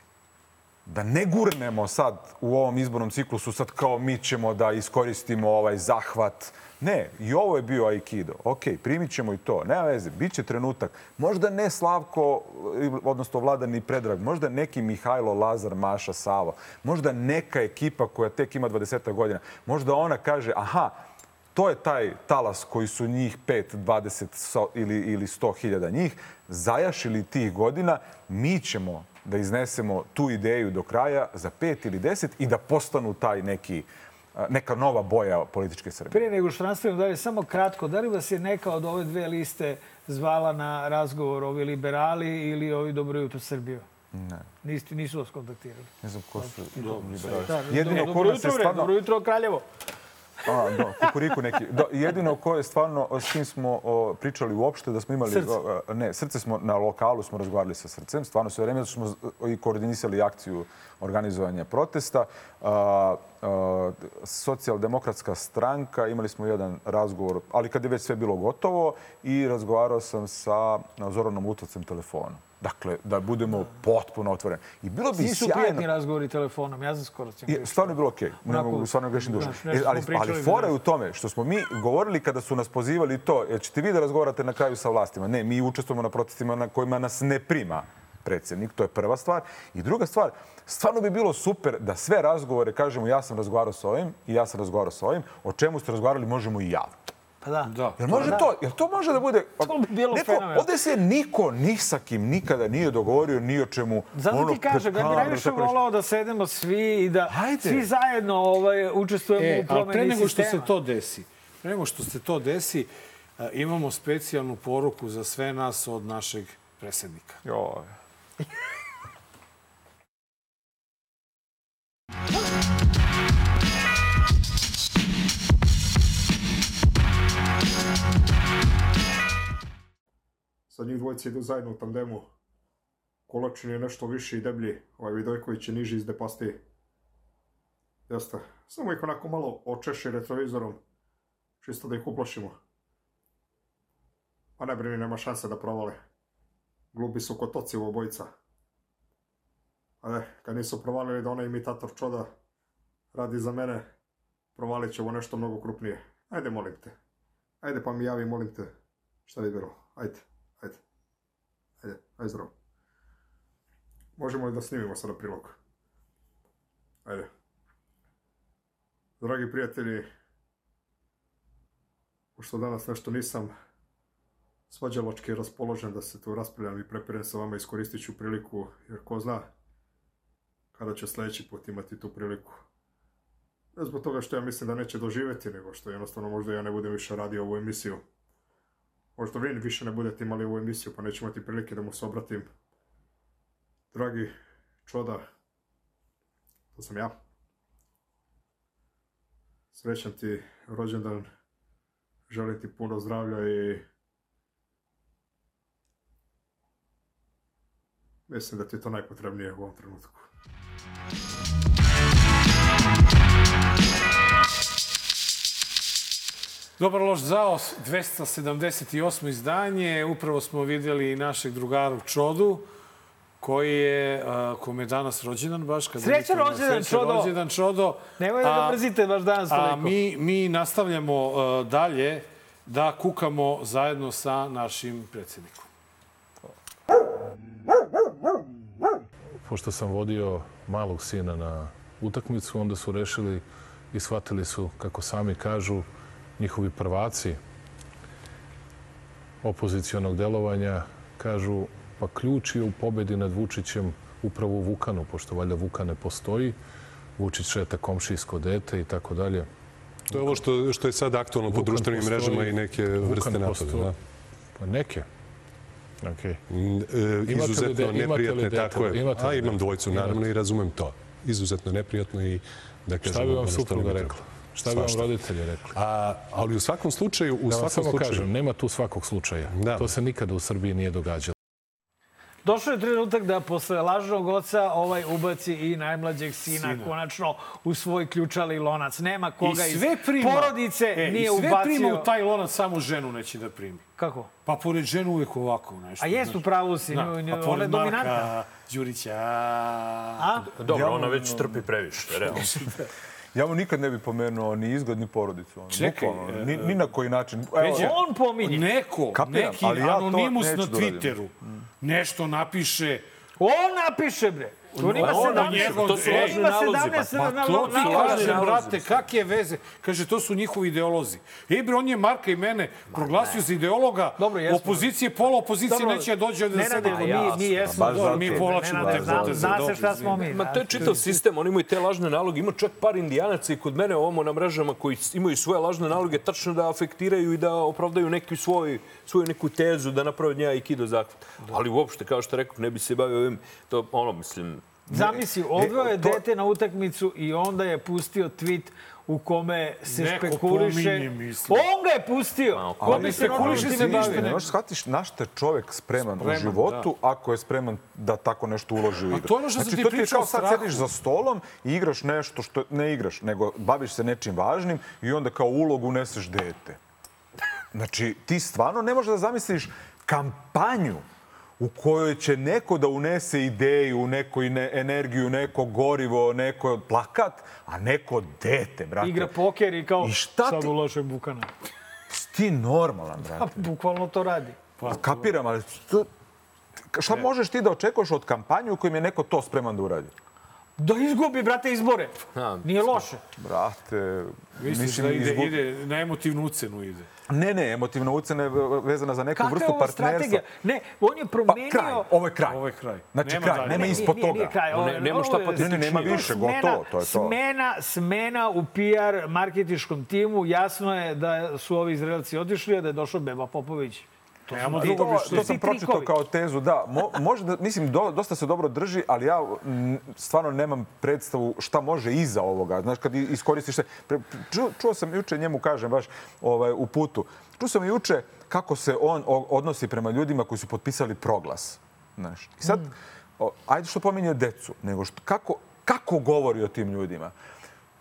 Da ne gurnemo sad u ovom izbornom ciklusu sad kao mi ćemo da iskoristimo ovaj zahvat. Ne, i ovo je bio Aikido. Ok, primit ćemo i to. Nema veze, bit će trenutak. Možda ne Slavko, odnosno Vladan i Predrag, možda neki Mihajlo, Lazar, Maša, Sava, možda neka ekipa koja tek ima 20 godina, možda ona kaže, aha, to je taj talas koji su njih 5, 20 so, ili, ili 100 hiljada njih zajašili tih godina, mi ćemo da iznesemo tu ideju do kraja za 5 ili 10 i da postanu taj neki, neka nova boja političke Srbije. Prije nego što nastavimo dalje, samo kratko, da li vas je neka od ove dve liste zvala na razgovor ovi liberali ili ovi Dobro jutro Srbiju? Ne. Niste, nisu vas kontaktirali? Ne znam ko su liberali. Da, Jedino ko nas je stvarno... Dobro jutro, Kraljevo. A, do, kukuriku neki. Do, jedino ko je stvarno, s kim smo o, pričali uopšte, da smo imali... Srce. o, ne, srce smo, na lokalu smo razgovarali sa srcem, stvarno sve vreme, smo i koordinisali akciju organizovanja protesta. A, a, socijaldemokratska stranka, imali smo jedan razgovor, ali kad je već sve bilo gotovo, i razgovarao sam sa Zoranom Lutovcem telefonom. Dakle, da budemo potpuno otvoreni. I bilo bi Nisu sjajno... prijatni razgovori telefonom, ja sam skoro sam Je, stvarno je bilo okej. Ne Onako, mogu stvarno grešim dušu. E, ali, ali fora je u tome što smo mi govorili kada su nas pozivali to, jer ćete vi da razgovarate na kraju sa vlastima. Ne, mi učestvujemo na protestima na kojima nas ne prima predsjednik, to je prva stvar. I druga stvar, stvarno bi bilo super da sve razgovore kažemo ja sam razgovarao sa ovim i ja sam razgovarao sa ovim, o čemu ste razgovarali možemo i javno. Pa da. Da. Jel može Da. to? Jel to može da bude... To bi bilo Neko, fenomenalno. ovde se niko ni sa kim nikada nije dogovorio ni o čemu. Zato ono, ti kažem, ja bih najviše volao da sedemo svi i da Hajde. svi zajedno ovaj, učestvujemo E, u promeni pre nego što sistema. se to desi, pre nego što se to desi, a, imamo specijalnu poruku za sve nas od našeg predsjednika. Joj. Sad njih dvojica idu zajedno u tandemu. Kolačin je nešto viši i deblji, ovaj Vidojković je niži iz depasti. Jeste. Samo ih onako malo očeši retrovizorom, čisto da ih uplašimo. Pa ne brini, nema šanse da provale. Glupi su ko toci u obojica. A ne, kad nisu provalili da onaj imitator čoda radi za mene, provalit ćemo nešto mnogo krupnije. Ajde, molim te. Ajde pa mi javi, molim te. Šta bi bilo? Ajde, ajde. Ajde zdravo. Možemo li da snimimo sada prilog? Ajde. Dragi prijatelji, pošto danas nešto nisam svađaločki raspoložen da se tu raspravljam i prepirem sa vama, iskoristit ću priliku, jer ko zna kada će sljedeći put imati tu priliku. Ne zbog toga što ja mislim da neće doživjeti, nego što jednostavno možda ja ne budem više radio ovu emisiju. Možda vi više ne budete imali ovu emisiju, pa neću imati prilike da mu se obratim. Dragi čoda, to sam ja. Srećan ti rođendan, želim ti puno zdravlja i mislim da ti je to najpotrebnije u ovom trenutku. Dobar loš zao, 278. izdanje. Upravo smo vidjeli i našeg drugaru Čodu, koji je, a, kome je danas rođendan baš. Kad Srećan rođendan, srećan Čodo! rođendan, Čodo. Nemoj da ga A- mrzite baš danas A toliko. mi, mi nastavljamo a, dalje da kukamo zajedno sa našim predsjednikom. pošto sam vodio malog sina na utakmicu, onda su rešili i shvatili su, kako sami kažu, njihovi prvaci opozicionog delovanja, kažu, pa ključ je u pobedi nad Vučićem upravo u Vukanu, pošto valjda Vukan ne postoji, Vučić šeta komšijsko dete i tako dalje. To je ovo što, što je sad aktualno po društvenim postoji, mrežama i neke vrste napada. Da. Pa neke. Okay. E, li izuzetno de- imate li neprijatne, dete? tako je. Imate A imam Imate. naravno, i razumem to. Izuzetno neprijatno i da kažem... Šta bi vam supruga bi rekla? Šta bi vam roditelji rekli? A, ali u svakom slučaju, u da svakom samo slučaju... kažem, nema tu svakog slučaja. Da. To se nikada u Srbiji nije događalo. Došao je trenutak da posle lažnog oca ovaj ubaci i najmlađeg sina, Sina. konačno u svoj ključali lonac. Nema koga iz prima, porodice e, nije i sve ubacio. prima u taj lonac, samo ženu neće da primi. Kako? Pa pored ženu uvijek ovako nešto. A jest znaš. u pravu si, Da, nju- pa ona je dominantna. Marka Đurića. A? Dobro, ona već trpi previše, realno. Ja mu nikad ne bi pomenuo ni izgled, ni porodicu. Ono, Čekaj, bukvalno, ni, e, ni na koji način. Peđa, On pominje. Neko, Kapiram, neki ali ja anonimus na da. Twitteru nešto napiše On napiše, bre. On ima On, 17. njegov- to su lažni ima nalozi, pa. 17 Pa na- to ti kažem, brate, kakve veze? Kaže, to su njihovi ideolozi. Ej, bre, on je Marka i mene proglasio za ideologa Dobro, jesmo. opozicije, pola opozicije Dobro, neće da dođe da sedi kod mi, mi jesmo. dobro. Mi povlačimo te poteze, Zna se šta smo mi. Ma to je čitav sistem, oni imaju te lažne naloge. Ima čak par indijanaca i kod mene ovamo na mrežama koji imaju svoje lažne naloge tačno da afektiraju i da opravdaju neki svoj, svoju neku tezu da naprave od njega i kido zakvat. Ali uopšte, kao što rekao, ne bi se bavio ovim, to ono, mislim, Zamisli, odveo je to- dete na utakmicu i onda je pustio tweet u kome se Neko špekuliše. pominje. On ga je pustio. Ko bi se spekuliše time se ništa, bavio? Ne možeš shvatiš na šta je čovek spreman, Spreman, u životu ako je spreman da tako nešto uloži u igru. to je ono što znači, ti to ti je pričao kao o sad sediš za stolom i igraš nešto što ne igraš, nego baviš se nečim važnim i onda kao ulogu uneseš dete. Znači, ti stvarno ne možeš da zamisliš kampanju u kojoj će neko da unese ideju, neko ne, energiju, neko gorivo, neko plakat, a neko dete, brate. Igra poker i kao I šta sad ti- uložem Bukana. Ti normalan, brate. A bukvalno to radi. Pa, kapiram, ali to, šta možeš ti da očekuješ od kampanje u kojoj je neko to spreman da uradi? Da izgubi, brate, izbore. Nije loše. Brate, Misliš da ide, izgu- ide na emotivnu ucenu ide? Ne, ne, emotivna ucena je vezana za neku Kakva je vrstu ovo partnerstva. strategija? Ne, on je promenio... Pa kraj, ovo je kraj. Ovo je kraj. Znači Nema kraj, dalje. nema Ne, ispod nije, toga. Nije kraj, ovo, Ne- nema šta je- potrebno. Ne, ne, nema više, Smena- gotovo, to je to. Smena, smena u PR marketičkom timu. Jasno je da su ovi Izraelci otišli, a da je došao Beba Popović. To Nemamo drugo to- mišljenje. To sam pročitao kao tezu, da. Mo, može da, mislim, do, dosta se dobro drži, ali ja m, stvarno nemam predstavu šta može iza ovoga. Znaš, kad iskoristiš se... Pre, čuo, čuo sam juče njemu, kažem, baš ovaj, u putu. Čuo sam juče kako se on odnosi prema ljudima koji su potpisali proglas. Znaš. I sad, o, ajde što pominje decu, nego što, kako, kako govori o tim ljudima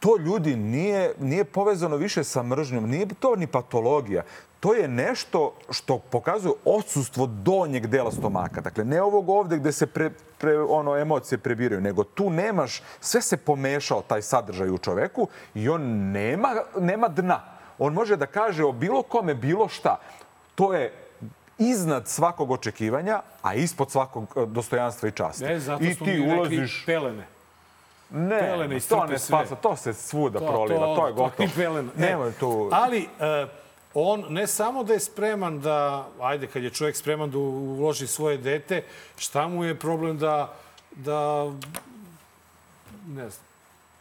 to ljudi nije, nije povezano više sa mržnjom, nije to ni patologija. To je nešto što pokazuje odsustvo donjeg dela stomaka. Dakle, ne ovog ovde gde se pre, pre, ono, emocije prebiraju, nego tu nemaš, sve se pomešao taj sadržaj u čoveku i on nema, nema dna. On može da kaže o bilo kome bilo šta. To je iznad svakog očekivanja, a ispod svakog eh, dostojanstva i časti. Ne, zato I ti ulaziš... pelene. Ne, pelene to ne spasa, to se svuda To- proliva, to, to- je to gotovo. i pelena. E, Nemoj tu... Ali e, on ne samo da je spreman da, ajde, kad je čovjek spreman da uloži svoje dete, šta mu je problem da, da ne znam,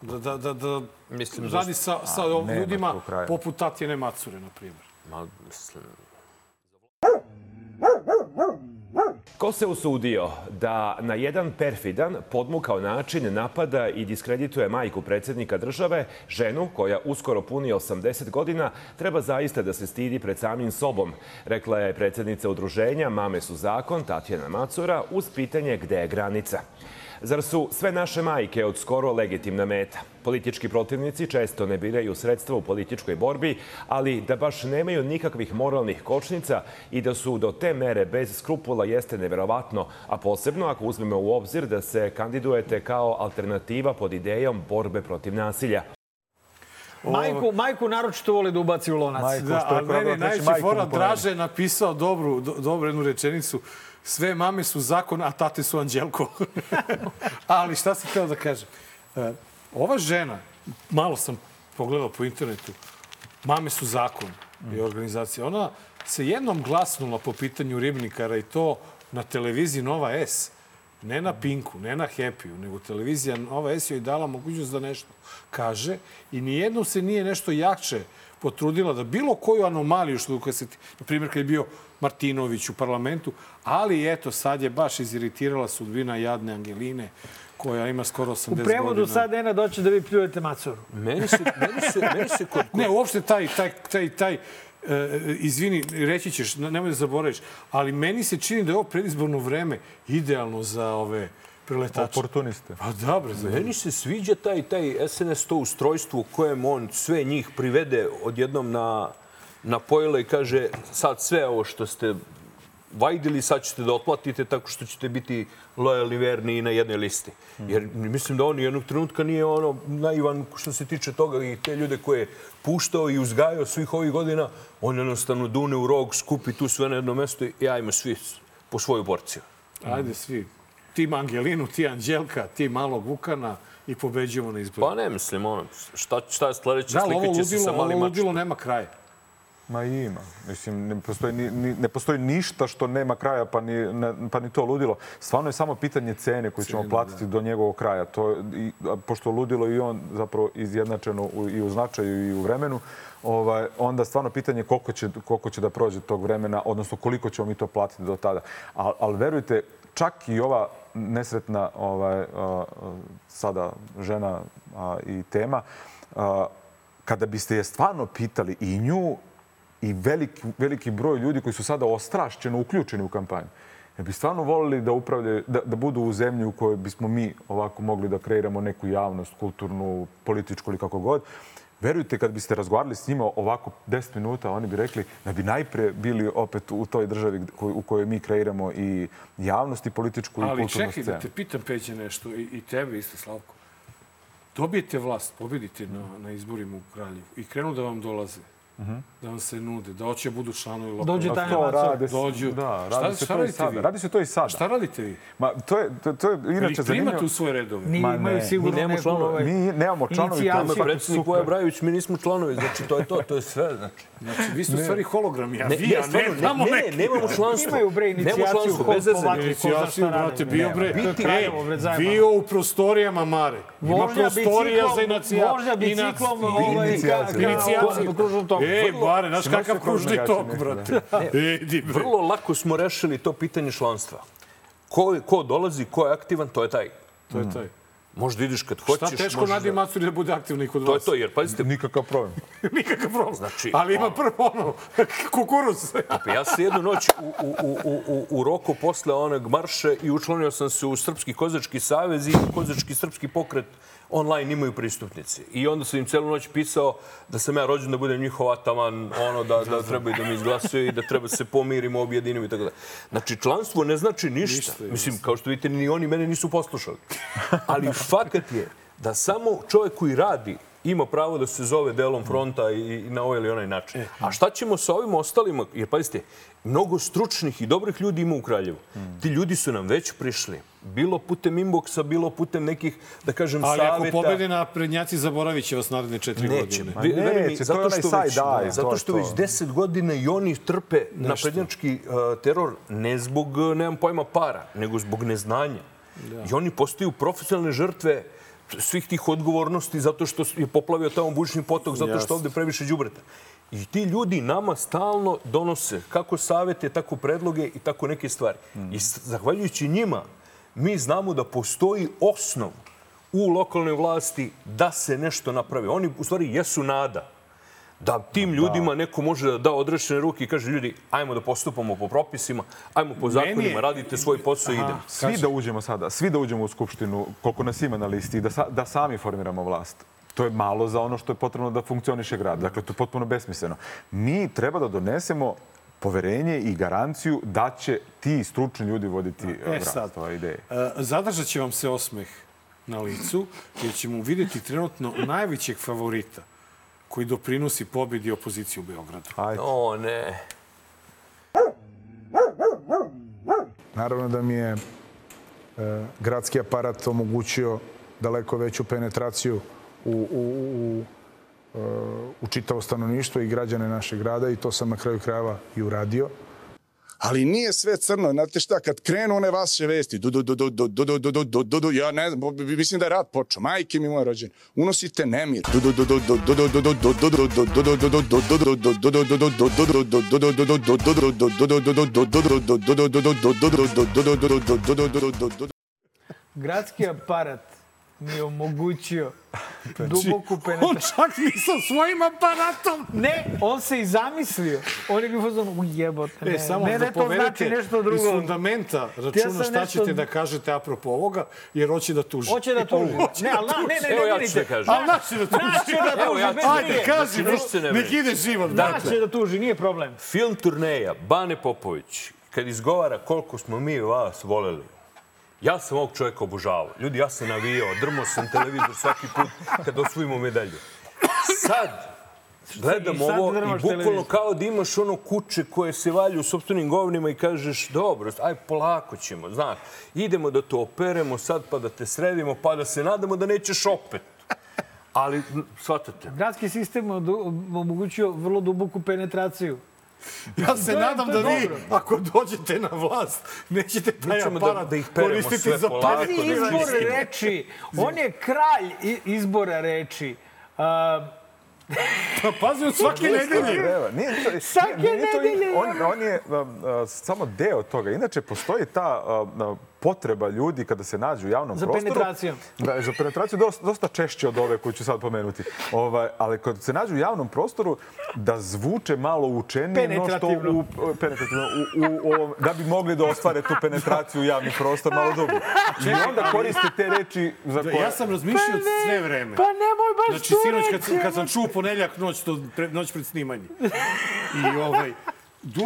da, da, da, da Mislim, radi zašto- sa, sa A, ljudima poput Tatjane Macure, na primjer. Ma, mislim, Ko se usudio da na jedan perfidan, podmukao način napada i diskredituje majku predsjednika države, ženu koja uskoro puni 80 godina, treba zaista da se stidi pred samim sobom, rekla je predsjednica udruženja Mame su zakon, Tatjana Macura, uz pitanje gde je granica. Zar su sve naše majke od skoro legitimna meta? Politički protivnici često ne biraju sredstva u političkoj borbi, ali da baš nemaju nikakvih moralnih kočnica i da su do te mere bez skrupula jeste neverovatno, a posebno ako uzmemo u obzir da se kandidujete kao alternativa pod idejom borbe protiv nasilja. Majku, majku naročito voli da ubaci u lonac. Majku. Da, što je ali probao meni da najveći majkom fora. Draže je napisao dobru, do, dobru jednu rečenicu. Sve mame su zakon, a tate su anđelko. ali šta sam htio da kažem? E, ova žena, malo sam pogledao po internetu, mame su zakon i organizacija. Ona se jednom glasnula po pitanju ribnikara i to na televiziji Nova S. Ne na Pinku, ne na Happy-u, nego televizija Nova S joj dala mogućnost da nešto kaže i nijednom se nije nešto jače potrudila da bilo koju anomaliju što koja se, na primjer kad je bio Martinović u parlamentu, ali eto sad je baš iziritirala sudbina jadne Angeline koja ima skoro 80 U godina. prevodu sad Nena doće da vi pljujete Macuru. meni se, meni se, meni se kod, Ne, uopšte taj, taj, taj, taj e, izvini, reći ćeš, ne- nemoj da zaboraviš, ali meni se čini da je ovo predizborno vreme idealno za ove preletače. Oportuniste. Pa dobro, za Meni se sviđa taj, taj SNS to ustrojstvo u kojem on sve njih privede odjednom na, na pojele i kaže sad sve ovo što ste vajdili, sad ćete da otplatite tako što ćete biti lojalni, verni i na jednoj listi. Jer mislim da on jednog trenutka nije ono naivan što se tiče toga i te ljude koje je puštao i uzgajao svih ovih godina, on jednostavno dune u rog, skupi tu sve na jedno mesto i ajmo svi po svoju porciju. Ajde svi. Ti Angelinu, ti Anđelka, ti malog Vukana i pobeđujemo na izboru. Pa ne mislim, ono, šta, šta je sledeća da, ali ovo slika će se ludilo, sa ovo malim mačkom. ludilo nema kraja. Ma ima. Mislim, ne postoji, ni, ni, ne postoji ništa što nema kraja, pa ni, ne, pa ni to ludilo. Stvarno je samo pitanje cene koju ćemo platiti do njegovog kraja. To, i, a pošto ludilo i on zapravo izjednačeno u, i u značaju i u vremenu, ovaj, onda stvarno pitanje koliko će, koliko će da prođe tog vremena, odnosno koliko ćemo mi to platiti do tada. Ali al verujte, čak i ova nesretna ovaj, sada žena i tema, kada biste je stvarno pitali i nju i veliki, veliki broj ljudi koji su sada ostrašćeno uključeni u kampanju, jer bi stvarno volili da, upravljaju, da, da budu u zemlji u kojoj bismo mi ovako mogli da kreiramo neku javnost, kulturnu, političku ili kako god. Verujte, kad biste razgovarali s njima ovako 10 minuta, oni bi rekli da bi najpre bili opet u toj državi u kojoj mi kreiramo i javnost i političku i Ali kulturnu čekaj scenu. da te pitam, Peđe, nešto. I, i tebe isto, Slavko. Dobijete vlast, pobedite na, na izborima u Kraljevu i krenu da vam dolaze da vam se nude, da hoće budu članovi lokalne. Dođe rade, Dođu. Da, Šta- radi se šta to i sada. vi? Radi se to i sada. Šta radite vi? Ma, to je, to, to je inače zanimljivo. primate u svoje redove? Ni, Ma ne. sigurno Mi nemamo članove. Mi nemamo članovi. Nama predsjednik Voja Brajović, mi nismo članovi, znači to je to, to je sve. Znači. Znači, vi ste u stvari hologrami, a Ne, vi, ne, a ne, tamo ne, ne, neki. nemamo članstvo. Imaju, bre, Nemamo inicijaciju članstvo, bez veze. povakli, ko Inicijaciju, brate, bio bre. Biti E, bre, zajedno. bio u prostorijama Mare. Ima prostorija biciklom- za inacija. vožnja biciklom, ovaj, inicijaciju. Inicijaciju. kružnom toku. Ej, Mare, znaš kakav kružni tok, brate. Ej, di bre. Vrlo lako smo rešili to pitanje članstva. Ko, ko dolazi, ko je aktivan, to je taj. To je taj. Možda ideš kad Šta hoćeš. teško možeš Nadi da- Macuri da bude aktivni kod To je vas? to, jer pazite, Nikakav problem. Nikakav problem. Znači, Ali ima on- prvo ono, kukuruz. Pa ja sam jednu noć u, u, u, u, u, roku posle onog marša i učlanio sam se u Srpski kozački savez i kozački srpski pokret online imaju pristupnice. I onda sam im celu noć pisao da sam ja rođen da budem njihov ataman, ono da, da trebaju da mi izglasuje i da treba se pomirimo, objedinimo i tako da. Znači, članstvo ne znači ništa. Ništa, Mislim, kao što vidite, ni oni mene nisu poslušali. Ali fakat je da samo čovjek koji radi ima pravo da se zove delom fronta i, i na ovaj ili onaj način. A šta ćemo sa ovim ostalima? Jer, pazite, mnogo stručnih i dobrih ljudi ima u Kraljevu. Ti ljudi su nam već prišli. Bilo putem inboxa, bilo putem nekih, da kažem, Ali ako saveta. pobede na prednjaci, zaboravit će vas naredne četiri Neće. godine. Mi, neće, to je zato što već, to zato što to. već deset godina i oni trpe naprednjački uh, teror ne zbog, uh, nemam pojma, para, nego zbog neznanja. I oni postaju profesionalne žrtve svih tih odgovornosti zato što je poplavio tamo bučni potok, zato što ovde previše đubreta. I ti ljudi nama stalno donose kako savete, tako predloge i tako neke stvari. I s- zahvaljujući njima, mi znamo da postoji osnov u lokalnoj vlasti da se nešto napravi. Oni u stvari jesu nada da tim ljudima neko može da da odrešene ruke i kaže ljudi, ajmo da postupamo po propisima, ajmo po zakonima, je- radite svoj posao i idemo. Svi da uđemo sada, svi da uđemo u Skupštinu, koliko nas ima na listi, i da, sa, da sami formiramo vlast. To je malo za ono što je potrebno da funkcioniše grad. Dakle, to je potpuno besmisleno. Mi treba da donesemo poverenje i garanciju da će ti stručni ljudi voditi e, E grad. sad, To je ideja. e, zadržat će vam se osmeh na licu, jer ćemo vidjeti trenutno najvećeg favorita koji doprinosi pobedi opozicije u Beogradu. Ajde. O, ne. Naravno da mi je e, gradski aparat omogućio daleko veću penetraciju u, u, u, u čitavo stanovništvo i građane našeg grada i to sam na kraju krajeva i uradio. Ali nije sve crno, znate šta, kad krenu one vaše vesti, du, du, du, du, du, du, du, du, du, du, du, ja ne znam, mislim da je rat počeo, majke mi moje rođene, unosite nemir. Du, du, du, du, du, du, du, du, du, du, du, du, du, du, du, du, du, du, du, Gradski aparat mi je omogućio duboku On penetraciju. čak ni sa svojim aparatom. Ne, on se i zamislio. On je bio fazon, u jebote, ne, E, samo ne, da ne, to znači nešto iz drugo. fundamenta Ja računa sam šta nešto- ćete da kažete apropo ovoga, jer hoće da tuži. Hoće da tuži. Hoće Ne, da ali na- ne, ne, ne, Evo ja ću da kažem. Ali naće da tuži. Naće da Evo tuži, ja bez ću da. Ajde, kaži, se ne nek ide život. Naće da tuži, nije problem. Film turneja Bane Popović, kad izgovara koliko smo mi vas voleli, ja sam ovog čovjeka obožavao. Ljudi, ja sam navijao, drmao sam televizor svaki put kad osvojimo medalju. Sad, gledam I sad ovo i bukvalno televizor. kao da imaš ono kuće koje se valju u sobstvenim govnima i kažeš, dobro, aj polako ćemo, znaš, idemo da to operemo sad pa da te sredimo pa da se nadamo da nećeš opet. Ali, shvatate, Gradski sistem omogućio vrlo duboku penetraciju. Ja se To nadam da vi, dobro. ako dođete na vlast, nećete taj ćemo da- aparat da ih koristiti sve za polako, Pazi izbor reči. On je kralj izbora reči. Pa pazi, od svake nedelje. Nije Svake nedelje, on, on je um, uh, samo deo toga. Inače, postoji ta uh, potreba ljudi kada se nađu u javnom Za prostoru. penetracijom. Da, za penetraciju dosta, dosta češće od ove koju ću sad pomenuti. Ovaj, ali kad se nađu u javnom prostoru, da zvuče malo učenije no što u, penetrativno, u, u, ovom, da bi mogli da ostvare tu penetraciju u javni prostor malo dublje. I onda koriste te reči za koje... Ja sam razmišljao sve vreme. Pa nemoj baš Znači, tu sinoć kad, kad sam čuo ponedeljak noć, to, pre, noć pred snimanje. I ovaj, du,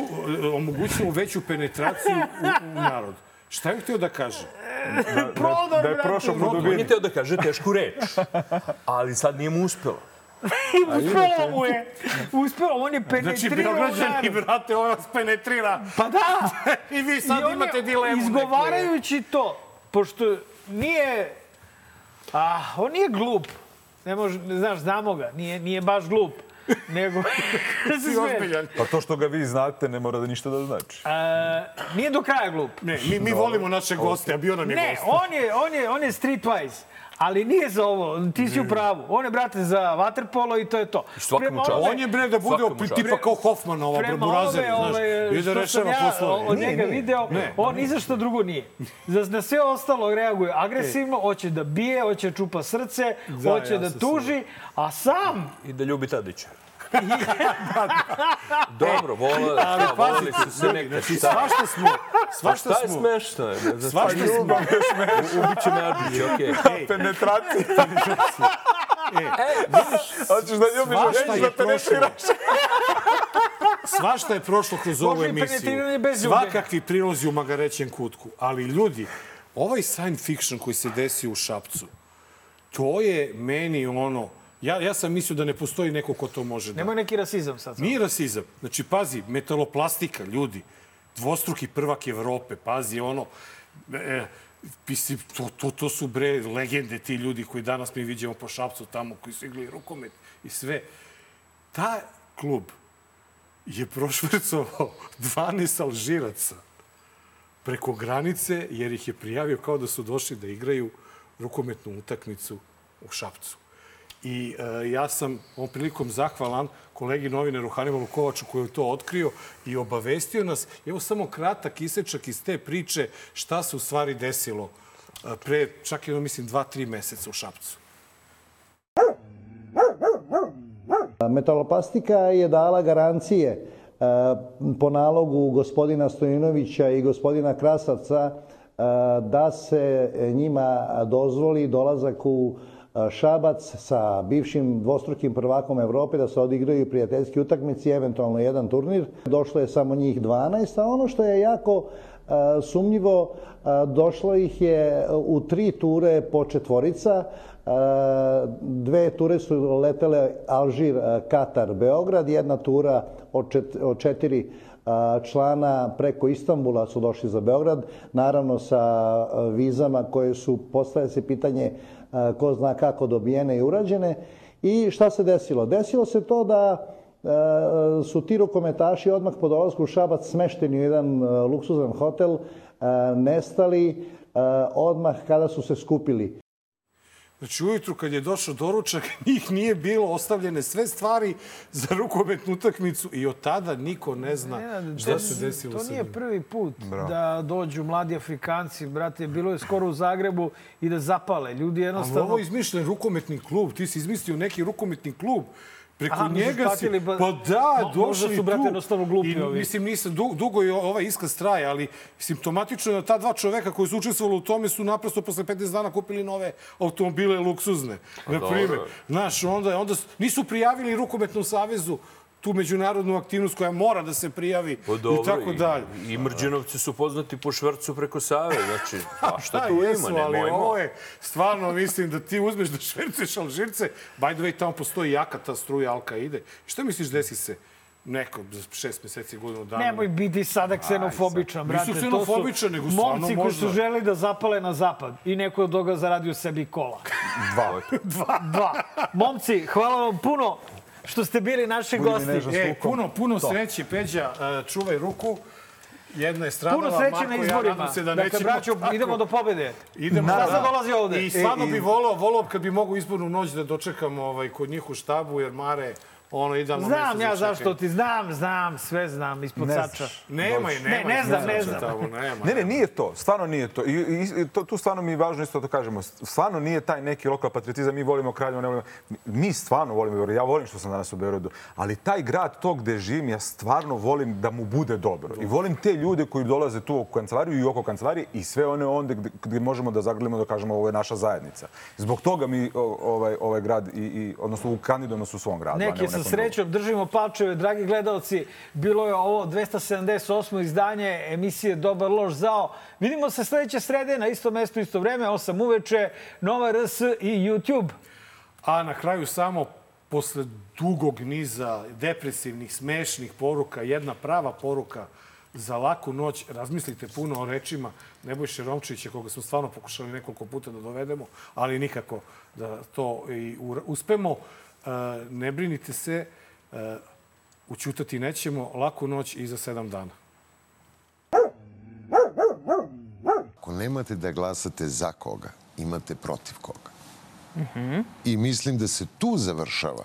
omogućimo veću penetraciju u, u narod. Šta je htio da kaže? da, da, da je prošao po on dubini. je teo da kaže tešku reč, ali sad nije mu uspelo. Uspelo mu je. Uspelo, on je Znači, penetrirao Beograđani, udar. brate, on vas penetrira. Pa da! I vi sad I on imate dilemu. Izgovarajući to, pošto nije... A, on nije glup. Ne može, ne znaš, znamo ga. Nije, nije baš glup. Nego... Si ozbiljan. Pa to što ga vi znate ne mora da ništa da znači. A, nije do kraja glup. Ne, mi, mi volimo naše goste, a bio nam je Ne, gost. on je, on je, on je streetwise. Ali nije za ovo, ti si u pravu. On je, brate, za waterpolo i to je to. svaka mu Prema čast. On je bre da bude Svaka mu op- čast. tipa kao Hoffman, ova bre Prema burazer, ove, znaš. ove, I da što sam rešava ja poslove. od njega video, Ne. on ni za što drugo nije. Za, na sve ostalo reaguje agresivno, hoće da bije, hoće da čupa srce, Da, hoće ja da tuži, a sam I da ljubi Tadića. Dobro, vola, Ali šta, volali pazite, su se nekad. znači šta? svašta smo, Pa svašta šta je smo. smešno? je? Za Svašta šta smo. ljubav je smešno. Ubiće me Adžić, okej. Penetracija. Hoćeš da ljubiš, je da penetriraš. Svašta je prošlo kroz ovu emisiju. Svakakvi prilozi u magarećem kutku. Ali ljudi, ovaj science fiction koji se desio u Šapcu, to je meni ono... Ja, ja sam mislio da ne postoji neko ko to može da... nemoj neki rasizam sad. Nije rasizam. Znači, pazi, metaloplastika, ljudi. Dvostruki prvak Evrope, pazi, ono... E, mislim, to, to, to su bre legende ti ljudi koji danas mi vidimo po Šapcu tamo, koji su igrali rukomet i sve. Ta klub je prošvrcovao 12 Alžiraca preko granice, jer ih je prijavio kao da su došli da igraju rukometnu utakmicu u Šapcu. I e, ja sam ovom prilikom zahvalan kolegi novinaru Hanibalu Kovaču koji je to otkrio i obavestio nas. Evo samo kratak isečak iz te priče šta se u stvari desilo e, pre čak jedno, mislim, dva, tri meseca u Šapcu. Metaloplastika je dala garancije e, po nalogu gospodina Stojinovića i gospodina Krasavca e, da se njima dozvoli dolazak u e, Šabac sa bivšim dvostrukim prvakom Evrope da se odigraju prijateljski utakmici, eventualno jedan turnir. Došlo je samo njih 12, a ono što je jako sumnjivo, došlo ih je u tri ture po četvorica, Dve ture su letele Alžir, Katar, Beograd. Jedna tura od, čet, od četiri člana preko Istambula su došli za Beograd. Naravno sa vizama koje su, postavlja se pitanje ko zna kako dobijene i urađene. I šta se desilo? Desilo se to da su ti rukometaši odmah po dolasku u Šabac smešteni u jedan luksuzan hotel, nestali odmah kada su se skupili. Znači, ujutru kad je došao doručak, njih nije bilo ostavljene sve stvari za rukometnu utakmicu i od tada niko ne zna Nenad, šta to- se desilo To sa nije njim. prvi put Bravo. da dođu mladi Afrikanci, brate, bilo je skoro u Zagrebu i da zapale. Ljudi Ali jednostavno... ovo je izmišljen rukometni klub. Ti si izmislio neki rukometni klub. Preko Aha, njega si... shvatili ba- Pa da, Mo- došli tu. brate, jednostavno glupi I, ovi. Mislim, nisam, du, dugo je ovaj iskaz traje, ali simptomatično je da ta dva čoveka koji su učestvovali u tome su naprosto posle 15 dana kupili nove automobile luksuzne. Na dobro. primjer. Znaš, onda, onda nisu prijavili rukometnom savezu tu međunarodnu aktivnost koja mora da se prijavi Pa dobro, i tako dalje. I, i Mrđanovci su poznati po švrcu preko Save, znači, a šta Da, tu jesu, ima, ali ovo je stvarno, mislim, da ti uzmeš da šverceš Alžirce. By the way, tamo postoji jaka ta struja Al-Qaide. Šta misliš desi se neko za šest meseci, godinu dana? Nemoj biti sada ksenofobičan, brate. Nisu ksenofobičan, nego stvarno momci koji možda. su želi da zapale na zapad i neko je od toga zaradio sebi kola. Dva. Dva. Dva. Momci, hvala vam puno što ste bili naši Budi gosti. E, puno, puno sreće, Peđa, e, čuvaj ruku. Jedna je stradala, Puno sreće Marko, na ja izborima. nadam se da dakle, nećemo braćo, tako. idemo do pobede. Idemo Šta da. dolazi ovde? I stvarno E, bi volao, volao kad bi mogu izbornu noć da dočekam ovaj, kod njih u štabu, jer Mare, ono, idealno Znam mesto za ja zašto ti znam, znam, sve znam, ispod Ne sača. znaš. Nemaj, Dođi. nemaj. Ne, ne znam, ne znam. Tamo, nema. Ne, ne, nije to. Stvarno nije to. I, i, i to, tu stvarno mi je važno isto da kažemo. Stvarno nije taj neki lokal patriotizam. Mi volimo Kraljevo, ne volimo... Mi stvarno volimo Beograd. Ja volim što sam danas u Beogradu. Ali taj grad, to gde živim, ja stvarno volim da mu bude dobro. I volim te ljude koji dolaze tu u kancelariju i oko kancelarije i sve one onda gde, gde možemo da zagrlimo da kažemo ovo je naša zajednica. Zbog toga mi ovaj, ovaj grad i, i odnosno kandidujemo se u svom gradu. u Neki sa srećom držimo palčeve, dragi gledalci. Bilo je ovo 278. izdanje emisije Dobar loš zao. Vidimo se sledeće srede na isto mesto, isto vreme, 8 uveče, Nova RS i YouTube. A na kraju samo posle dugog niza depresivnih, smešnih poruka, jedna prava poruka za laku noć. Razmislite puno o rečima Nebojše Romčevića, koga smo stvarno pokušali nekoliko puta da dovedemo, ali nikako da to i uspemo. Ne brinite se, učutati nećemo. Laku noć i za sedam dana. Ako nemate da glasate za koga, imate protiv koga. I mislim da se tu završava.